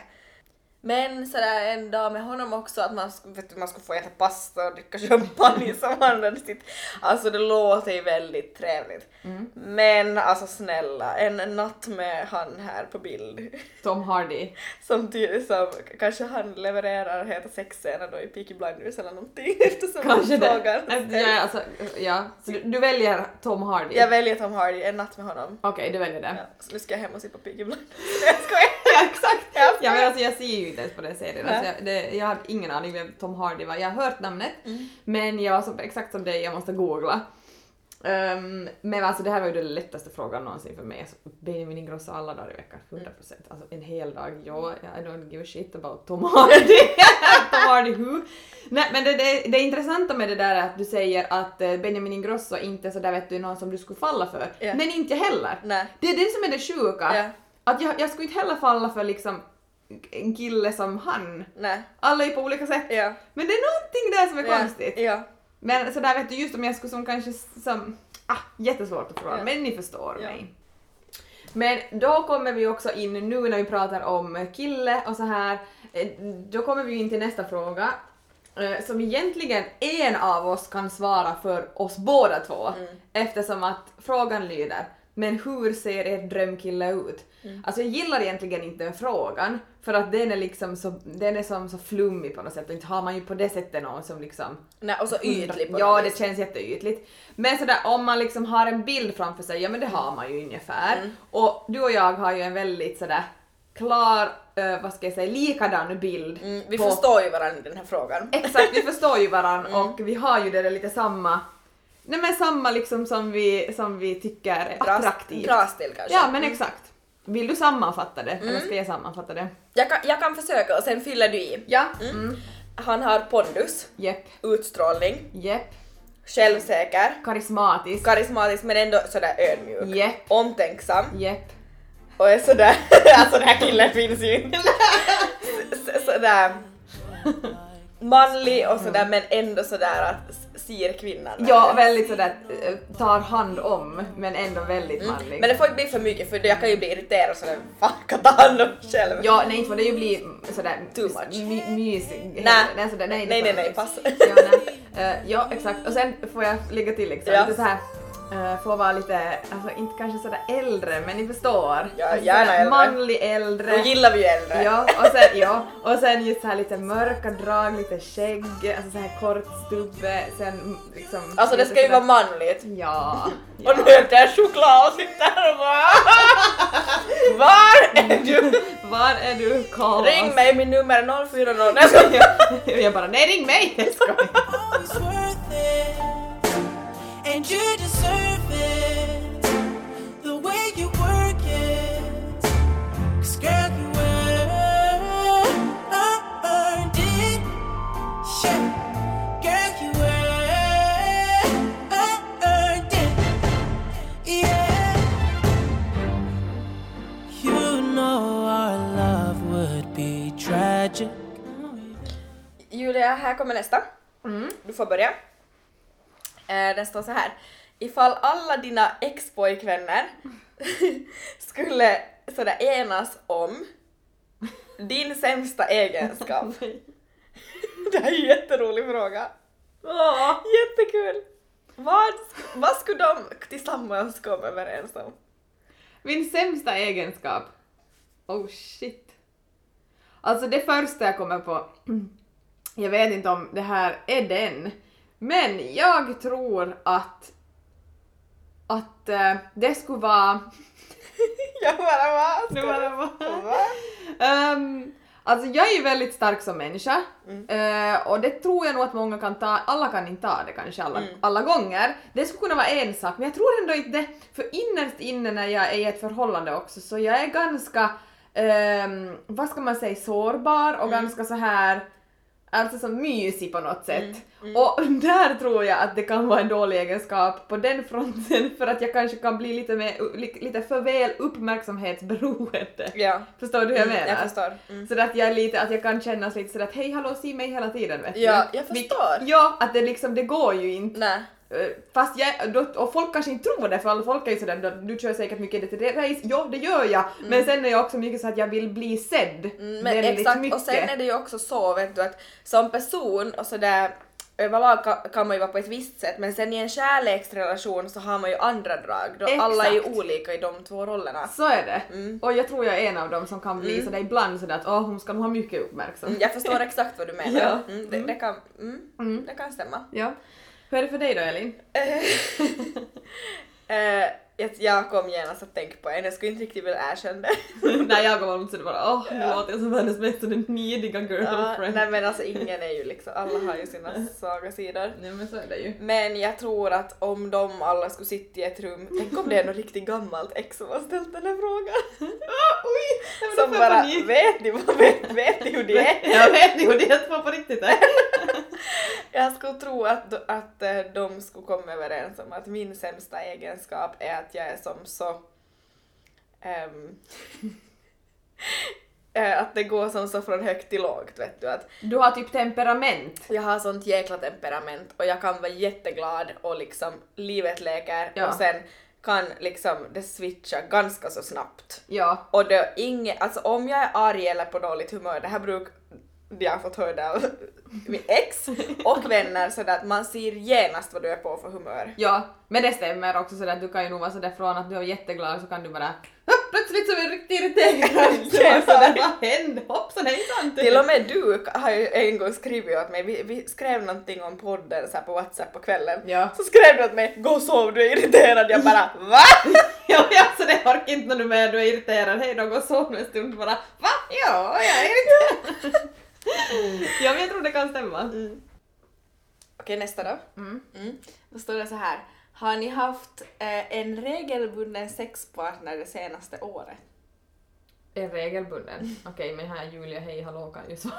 S1: Men sådär en dag med honom också att man, vet du, man skulle få äta pasta och dricka champagne som han hade sitt. Alltså det låter ju väldigt trevligt.
S2: Mm.
S1: Men alltså snälla, en natt med han här på bild.
S2: Tom Hardy.
S1: Som, ty- som kanske han levererar heta sexscener då i Peaky Blinders eller någonting eftersom
S2: Kanske det.
S1: frågan
S2: Ja, alltså, ja. Så du, du väljer Tom Hardy?
S1: Jag väljer Tom Hardy, en natt med honom.
S2: Okej, du väljer det.
S1: Ja, så nu ska jag hem och se på Peaky Blinders. Jag skojar!
S2: Ja, exakt!
S1: Jag
S2: Ja, men alltså, jag ser ju inte ens på den serien. Alltså, jag, det, jag hade ingen aning vem Tom Hardy var. Jag har hört namnet,
S1: Mm.
S2: men jag var som, exakt som dig, jag måste googla. Ehm, men alltså det här var ju den lättaste frågan någonsin för mig. Alltså, Benjamin Ingrosso alla dagar i veckan, 100%. Alltså en hel dag, ja, I don't give a shit about Tom Hardy. Tom Hardy who? Nej men det, det, det intressanta med det där är att du säger att eh, Benjamin Ingrosso inte är sådär vet du någon som du skulle falla för.
S1: Ja.
S2: Men inte jag heller.
S1: Nej.
S2: Det är det som är det sjuka.
S1: Ja.
S2: Att jag, jag skulle inte heller falla för liksom en kille som han.
S1: Nej.
S2: Alla är på olika sätt.
S1: Ja.
S2: Men det är någonting där som är
S1: Ja.
S2: konstigt.
S1: Ja.
S2: Men sådär vet du, just om jag skulle som kanske som, ah, jättesvårt att förklara,
S1: Ja.
S2: men ni förstår mig. Men då kommer vi också in nu när vi pratar om kille och så här, eh, då kommer vi in till nästa fråga. eh, Som egentligen en av oss kan svara för oss båda två
S1: Mm.
S2: eftersom att frågan lyder men hur ser er drömkille ut?
S1: Mm.
S2: Alltså jag gillar egentligen inte den frågan för att den är liksom så, den är som så flummig på något sätt och inte har man ju på det sättet någon som liksom
S1: Nej, och så ytlig på
S2: Ja, det
S1: vis.
S2: känns jätteytligt. Men sådär om man liksom har en bild framför sig, ja men det har man ju ungefär.
S1: Mm.
S2: Och du och jag har ju en väldigt sådär klar, eh, vad ska jag säga, likadan bild.
S1: Mm, vi
S2: på-
S1: förstår ju varandra i den här frågan.
S2: Exakt, vi förstår ju varandra
S1: Mm.
S2: och vi har ju det där lite samma, nej men samma liksom som vi, som vi tycker är attraktivt.
S1: Bra stil kanske.
S2: Ja men exakt. Vill du sammanfatta det? Eller
S1: Mm.
S2: ska jag sammanfatta det?
S1: Jag kan, jag kan försöka och sen fyller du i.
S2: Ja.
S1: Mm.
S2: Mm.
S1: Han har pondus,
S2: Jepp,
S1: utstrålning,
S2: jepp.
S1: självsäker,
S2: Karismatisk.
S1: karismatisk men ändå sådär ödmjuk.
S2: Jepp,
S1: Omtänksam
S2: jepp.
S1: och är sådär, alltså den här killen finns ju inte. Sådär manlig och sådär men ändå sådär att ser kvinnan.
S2: Ja, väldigt sådär eh, tar hand om men ändå väldigt
S1: Mm.
S2: manlig.
S1: Men det får inte bli för mycket för jag kan ju bli irriterad sådär, fan kan ta hand om själv.
S2: Ja, nej inte får det ju bli sådär
S1: Too much.
S2: My, mysig.
S1: Nej.
S2: nej, sådär, nej,
S1: nej, nej, nej, pass.
S2: Ja, nej. Eh, ja, exakt. Och sen får jag lägga till liksom,
S1: Ja.
S2: lite så här uh, får vara lite, alltså inte kanske sådär äldre, men ni förstår.
S1: Ja,
S2: alltså,
S1: gärna äldre.
S2: Manlig äldre.
S1: Då gillar vi ju äldre.
S2: Ja, och sen, ja, och sen just så här lite mörka drag, lite skägg, alltså så här kort stubbe, sen mm, liksom...
S1: Alltså det ska ju vara manligt.
S2: Ja.
S1: Och nu äter jag choklad och sitter här och bara Var är du?
S2: Var är du Carl?
S1: Ring mig, min nummer är 040. Nej, jag.
S2: Jag bara, nej ring mig! Jag skojar.
S5: And you deserve
S1: här kommer nästa. Du får börja. Eh, Den står så här. Ifall alla dina ex-pojkvänner skulle sådär enas om din sämsta egenskap. Det här är en jätterolig fråga. Jättekul! Vad, vad skulle de tillsammans komma överens om?
S2: Min sämsta egenskap? Oh shit. Alltså det första jag kommer på, jag vet inte om det här är den, men jag tror att att eh, det skulle vara...
S1: Jag bara va?
S2: Det bara va? Ehm, Alltså jag är ju väldigt stark som människa eh, och det tror jag nog att många kan ta, alla kan inte ta det kanske alla, alla gånger. Det skulle kunna vara en sak men jag tror ändå inte det, för innerst inne när jag är i ett förhållande också så jag är ganska, ehm, vad ska man säga, sårbar och ganska så här Alltså så mysig på något sätt. Och där tror jag att det kan vara en dålig egenskap på den fronten för att jag kanske kan bli lite, mer, li- lite för väl uppmärksamhetsberoende.
S1: Ja.
S2: Förstår du hur jag
S1: Mm,
S2: menar?
S1: jag förstår. Mm.
S2: Så att jag lite, att jag kan kännas lite sådär att hej hallå se mig hela tiden vet
S1: Ja,
S2: du.
S1: jag
S2: Vi-
S1: förstår.
S2: Ja, att det liksom, det går ju inte.
S1: Nej.
S2: Eh, Fast jag, och folk kanske inte tror det för alla folk är ju sådär "Då- du kör säkert mycket det race, ja det gör jag, men sen är jag också mycket så att jag vill bli sedd
S1: Mm, men
S2: väldigt
S1: exakt,
S2: mycket.
S1: och sen är det ju också så vet du att som person och sådär överlag ka- kan man ju vara på ett visst sätt men sen i en kärleksrelation så har man ju andra drag. Då alla är ju olika i de två rollerna.
S2: Så är det.
S1: Mm.
S2: Och jag tror jag är en av dem som kan bli sådär ibland sådär att åh hon ska nog ha mycket
S1: Mm,
S2: uppmärksamhet.
S1: jag förstår exakt vad du menar.
S2: Ja.
S1: Mm, det, det, kan, mm,
S2: Mm.
S1: det kan stämma.
S2: Ja. Hur är det för dig då Elin?
S1: Eh, jag, kom genast att tänka på en, jag skulle inte riktigt vilja erkänna det.
S2: När jag var så det bara åh nu låter jag som världens mesta neediga
S1: Ja,
S2: girlfriend.
S1: nej men alltså ingen är ju liksom, alla har ju sina svaga sidor.
S2: Nej men så är det ju.
S1: Men jag tror att om de alla skulle sitta i ett rum, tänk om det är något riktigt gammalt ex som har ställt den här frågan.
S2: Oj!
S1: Som bara,
S2: panik.
S1: vet ni, vet, vet ni hur det är?
S2: Jag vet ni hur det är på riktigt är.
S1: Jag skulle tro att, att eh, de skulle komma överens om att min sämsta egenskap är att jag är som så... eh, att det går som så från högt till lågt, vet du. Att
S2: Du har typ temperament.
S1: jag har sånt jäkla temperament och jag kan vara jätteglad och liksom livet leker
S2: Ja.
S1: och sen kan liksom det switcha ganska så snabbt.
S2: Ja.
S1: Och det inget, alltså om jag är arg eller på dåligt humör, det här bruk jag har fått höra det av min ex och vänner sådär att man ser genast vad du är på för humör.
S2: Ja, men det stämmer också sådär att du kan ju nog vara sådär från att du är jätteglad så kan du bara "Hopp, plötsligt så är du riktigt irriterad. Sådär, vad hände? Hoppsan hejsan!
S1: Till och med du har ju en gång skrivit åt mig, vi, vi skrev någonting om podden så på Whatsapp på kvällen.
S2: Ja.
S1: Så skrev du åt mig, gå och sov, du är irriterad. Jag bara, VA?
S2: Ja, alltså det orkar inte när du är irriterad. Hej då, gå och sov en stund bara va? Ja, jag är irriterad. ja, men jag tror det kan stämma.
S1: Okej, nästa då.
S2: Mm.
S1: Mm. Då står det så här. Har ni haft eh, en regelbunden sexpartner det senaste året?
S2: Är regelbunden. Okej, men här Julia, hej hallå kan ju svara,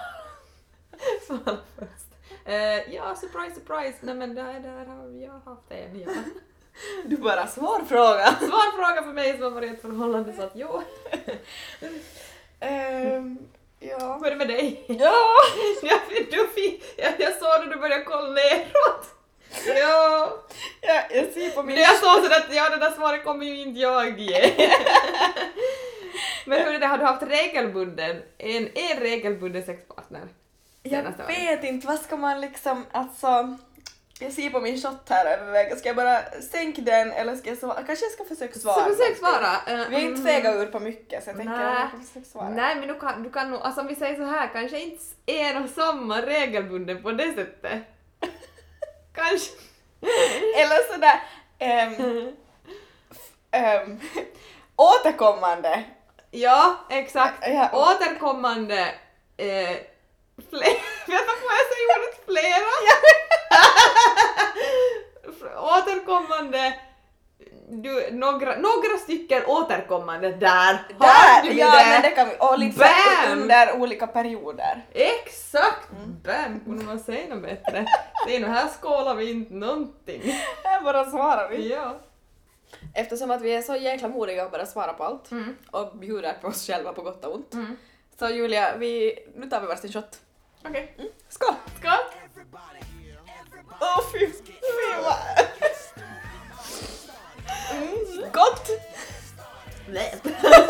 S2: svara först. Eh, ja, surprise surprise. Nej men där, där har jag haft en, ja.
S1: Du bara, svår fråga.
S2: Svår fråga för mig som har varit i ett förhållande så att jo.
S1: Ehm, ja.
S2: Hur är det med dig?
S1: Ja!
S2: Ja, du jag, jag såg när du började kolla neråt. Ja.
S1: ja! Jag ser på
S2: Men
S1: min...
S2: jag såg sådär att ja, det där svaret kommer ju inte jag ge. Men hur är det, har du haft regelbunden, en, en regelbunden sexpartner?
S1: Jag vet inte, vad ska man liksom, alltså... Jag ser på min shot här och överväger, ska jag bara sänka den eller ska jag svara? Kanske jag ska försöka svara.
S2: Så försök
S1: någonting.
S2: svara. Eh,
S1: Vi har inte
S2: mm.
S1: fegat ur på mycket så jag tänker att jag kan försöka svara.
S2: Nej men du kan, du kan nog, alltså om vi säger så här, kanske inte en och samma regelbunden på det sättet. Kanske.
S1: Eller sådär... Um, um, återkommande.
S2: Ja, exakt.
S1: Ja.
S2: Återkommande eh, fler, vänta får jag säga ordet flera? återkommande du, några, några stycken återkommande där.
S1: Där!
S2: du
S1: Ja,
S2: det?
S1: men det kan vi. Och liksom
S2: Bam!
S1: under olika perioder.
S2: Exakt! Bam! Kunde man säga något bättre? Se nu här skålar vi inte någonting.
S1: Här bara svarar vi.
S2: Ja.
S1: Eftersom att vi är så jäkla modiga och bara svarar på allt
S2: Mm.
S1: och bjuder på oss själva på gott och ont.
S2: Mm.
S1: Så Julia, vi, nu tar vi varsin shot.
S2: Okej.
S1: Skål!
S2: Skål!
S1: Åh fy, fy vad... Mm, gott!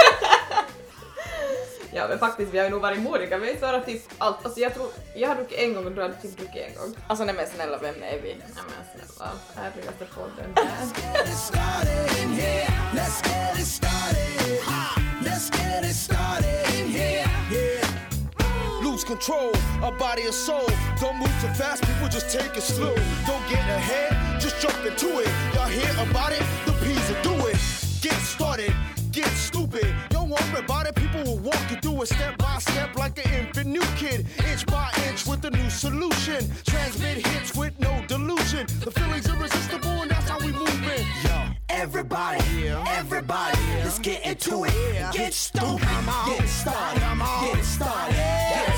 S2: Ja men faktiskt vi har ju nog varit modiga, vi har typ allt. Alltså jag tror, jag har druckit en gång och du har typ druckit en gång.
S1: Alltså nej men snälla, vem är vi?
S2: Ja men snälla, härligaste podden!
S6: Let's get it started in here. Yeah. Lose control of body and soul. Don't move too fast, people just take it slow. Don't get ahead, just jump into it. Y'all hear about it? The P's will do it. Get started, get stupid. Don't worry about it, people will walk you through it step by step like an infant new kid. Inch by inch with a new solution. Transmit hits with no delusion. The feeling's irresistible, and that's how we move in. Yo, everybody, everybody, let's get into it. Get stupid, get started, get started, get it started.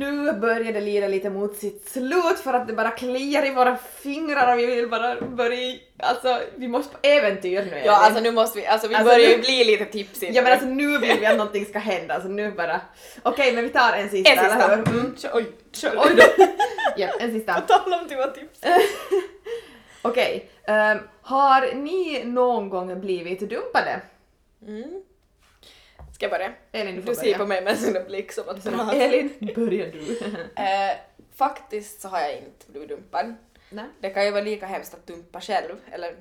S2: Nu börjar det lida lite mot sitt slut för att det bara kliar i våra fingrar och vi vill bara börja... Alltså, vi måste på äventyr nu.
S1: Ja, alltså nu måste vi, alltså vi
S2: Alltså,
S1: börjar ju
S2: nu-
S1: bli lite tipsy.
S2: Ja men alltså nu vill vi att någonting ska hända, alltså nu bara... Okej, men vi tar en sista,
S1: en sista.
S2: eller hur?
S1: Mm. kör- Oj.
S2: Oj då! ja, en sista.
S1: På tal om att tips.
S2: Okej, ehm, har ni någon gång blivit dumpade?
S1: Mm. Ska jag börja?
S2: Elin, du får
S1: Du ser
S2: börja.
S1: på mig med en sån blick som att...
S2: Så, Elin, börjar du.
S1: Eh, faktiskt så har jag inte blivit dumpad.
S2: Nej.
S1: Det kan ju vara lika hemskt att dumpa själv, eller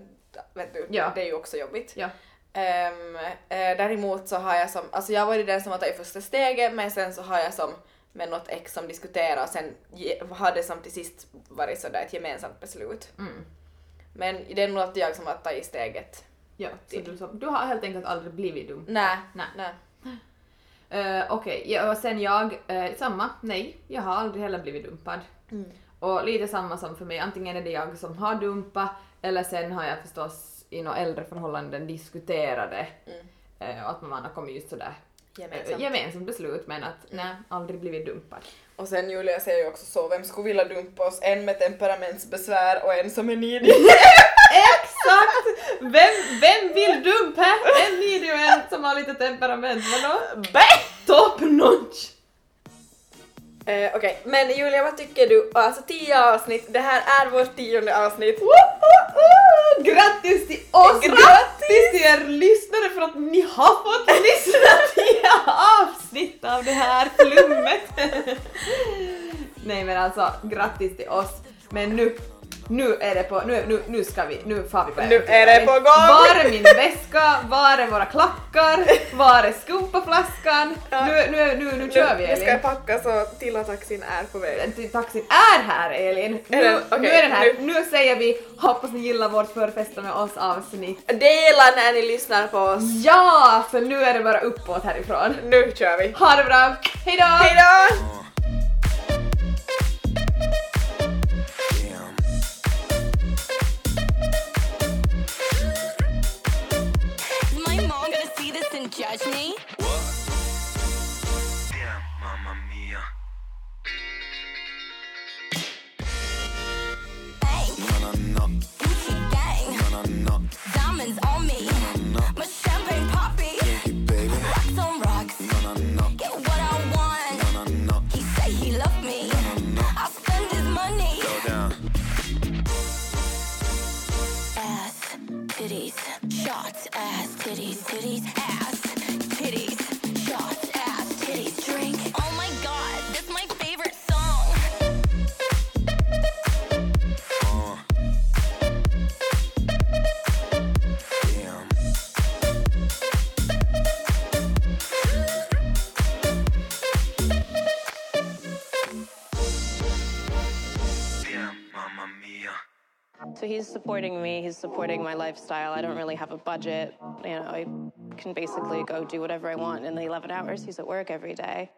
S1: vet du,
S2: Ja.
S1: det är ju också jobbigt.
S2: Ja.
S1: Ehm, eh, däremot så har jag som, alltså jag har varit den som har tagit första steget men sen så har jag som med något ex som diskuterar och sen har det som till sist varit sådär ett gemensamt beslut.
S2: Mm.
S1: Men det är nog att jag som har tagit steget.
S2: Ja, så du, som, du har helt enkelt aldrig blivit dum.
S1: Nej,
S2: Nej.
S1: nej.
S2: Uh, Okej, ja, och sen jag, eh, samma, nej, jag har aldrig heller blivit dumpad.
S1: Mm.
S2: Och lite samma som för mig, antingen är det jag som har dumpat eller sen har jag förstås i några äldre förhållanden diskuterade
S1: Mm.
S2: eh, och att man har kommit just sådär
S1: Gemensamt.
S2: gemensamt beslut men att nej, aldrig blivit dumpad.
S1: Och sen Julia säger ju också så, vem skulle vilja dumpa oss? En med temperamentsbesvär och en som är nidig.
S2: Exakt! Vem, vem vill dumpa? En video en som har lite temperament, vadå? Top notch!
S1: Eh, Okej, men Julia vad tycker du? Alltså tio avsnitt, det här är vårt tionde avsnitt.
S2: Woho! Grattis till oss!
S1: Grattis!
S2: Grattis till er lyssnare för att ni har fått lyssna till avsnitt av det här flummet! Nej men alltså, grattis till oss. Men nu, nu är det på, nu, nu, nu ska vi, nu far vi på
S1: Nu är det på gång!
S2: Var är min väska? Var är våra klackar? Var är skumpaflaskan?
S1: Ja.
S2: Nu, nu, nu, nu kör vi
S1: Nu ska jag
S2: Elin.
S1: packa så till taxin är på väg.
S2: Taxin är här Elin!
S1: Är
S2: Nu,
S1: den? Okej,
S2: nu är den här.
S1: nu.
S2: Nu. säger vi hoppas ni gillar vårt förfesta med oss avsnitt.
S1: Dela när ni lyssnar på oss.
S2: Ja! För nu är det bara uppåt härifrån.
S1: Nu kör vi.
S2: Ha det bra! Hejdå!
S1: Hejdå!
S7: goodies, goodies. Supporting me, he's supporting my lifestyle. I don't really have a budget. You know, I can basically go do whatever I want in the 11 hours he's at work every day.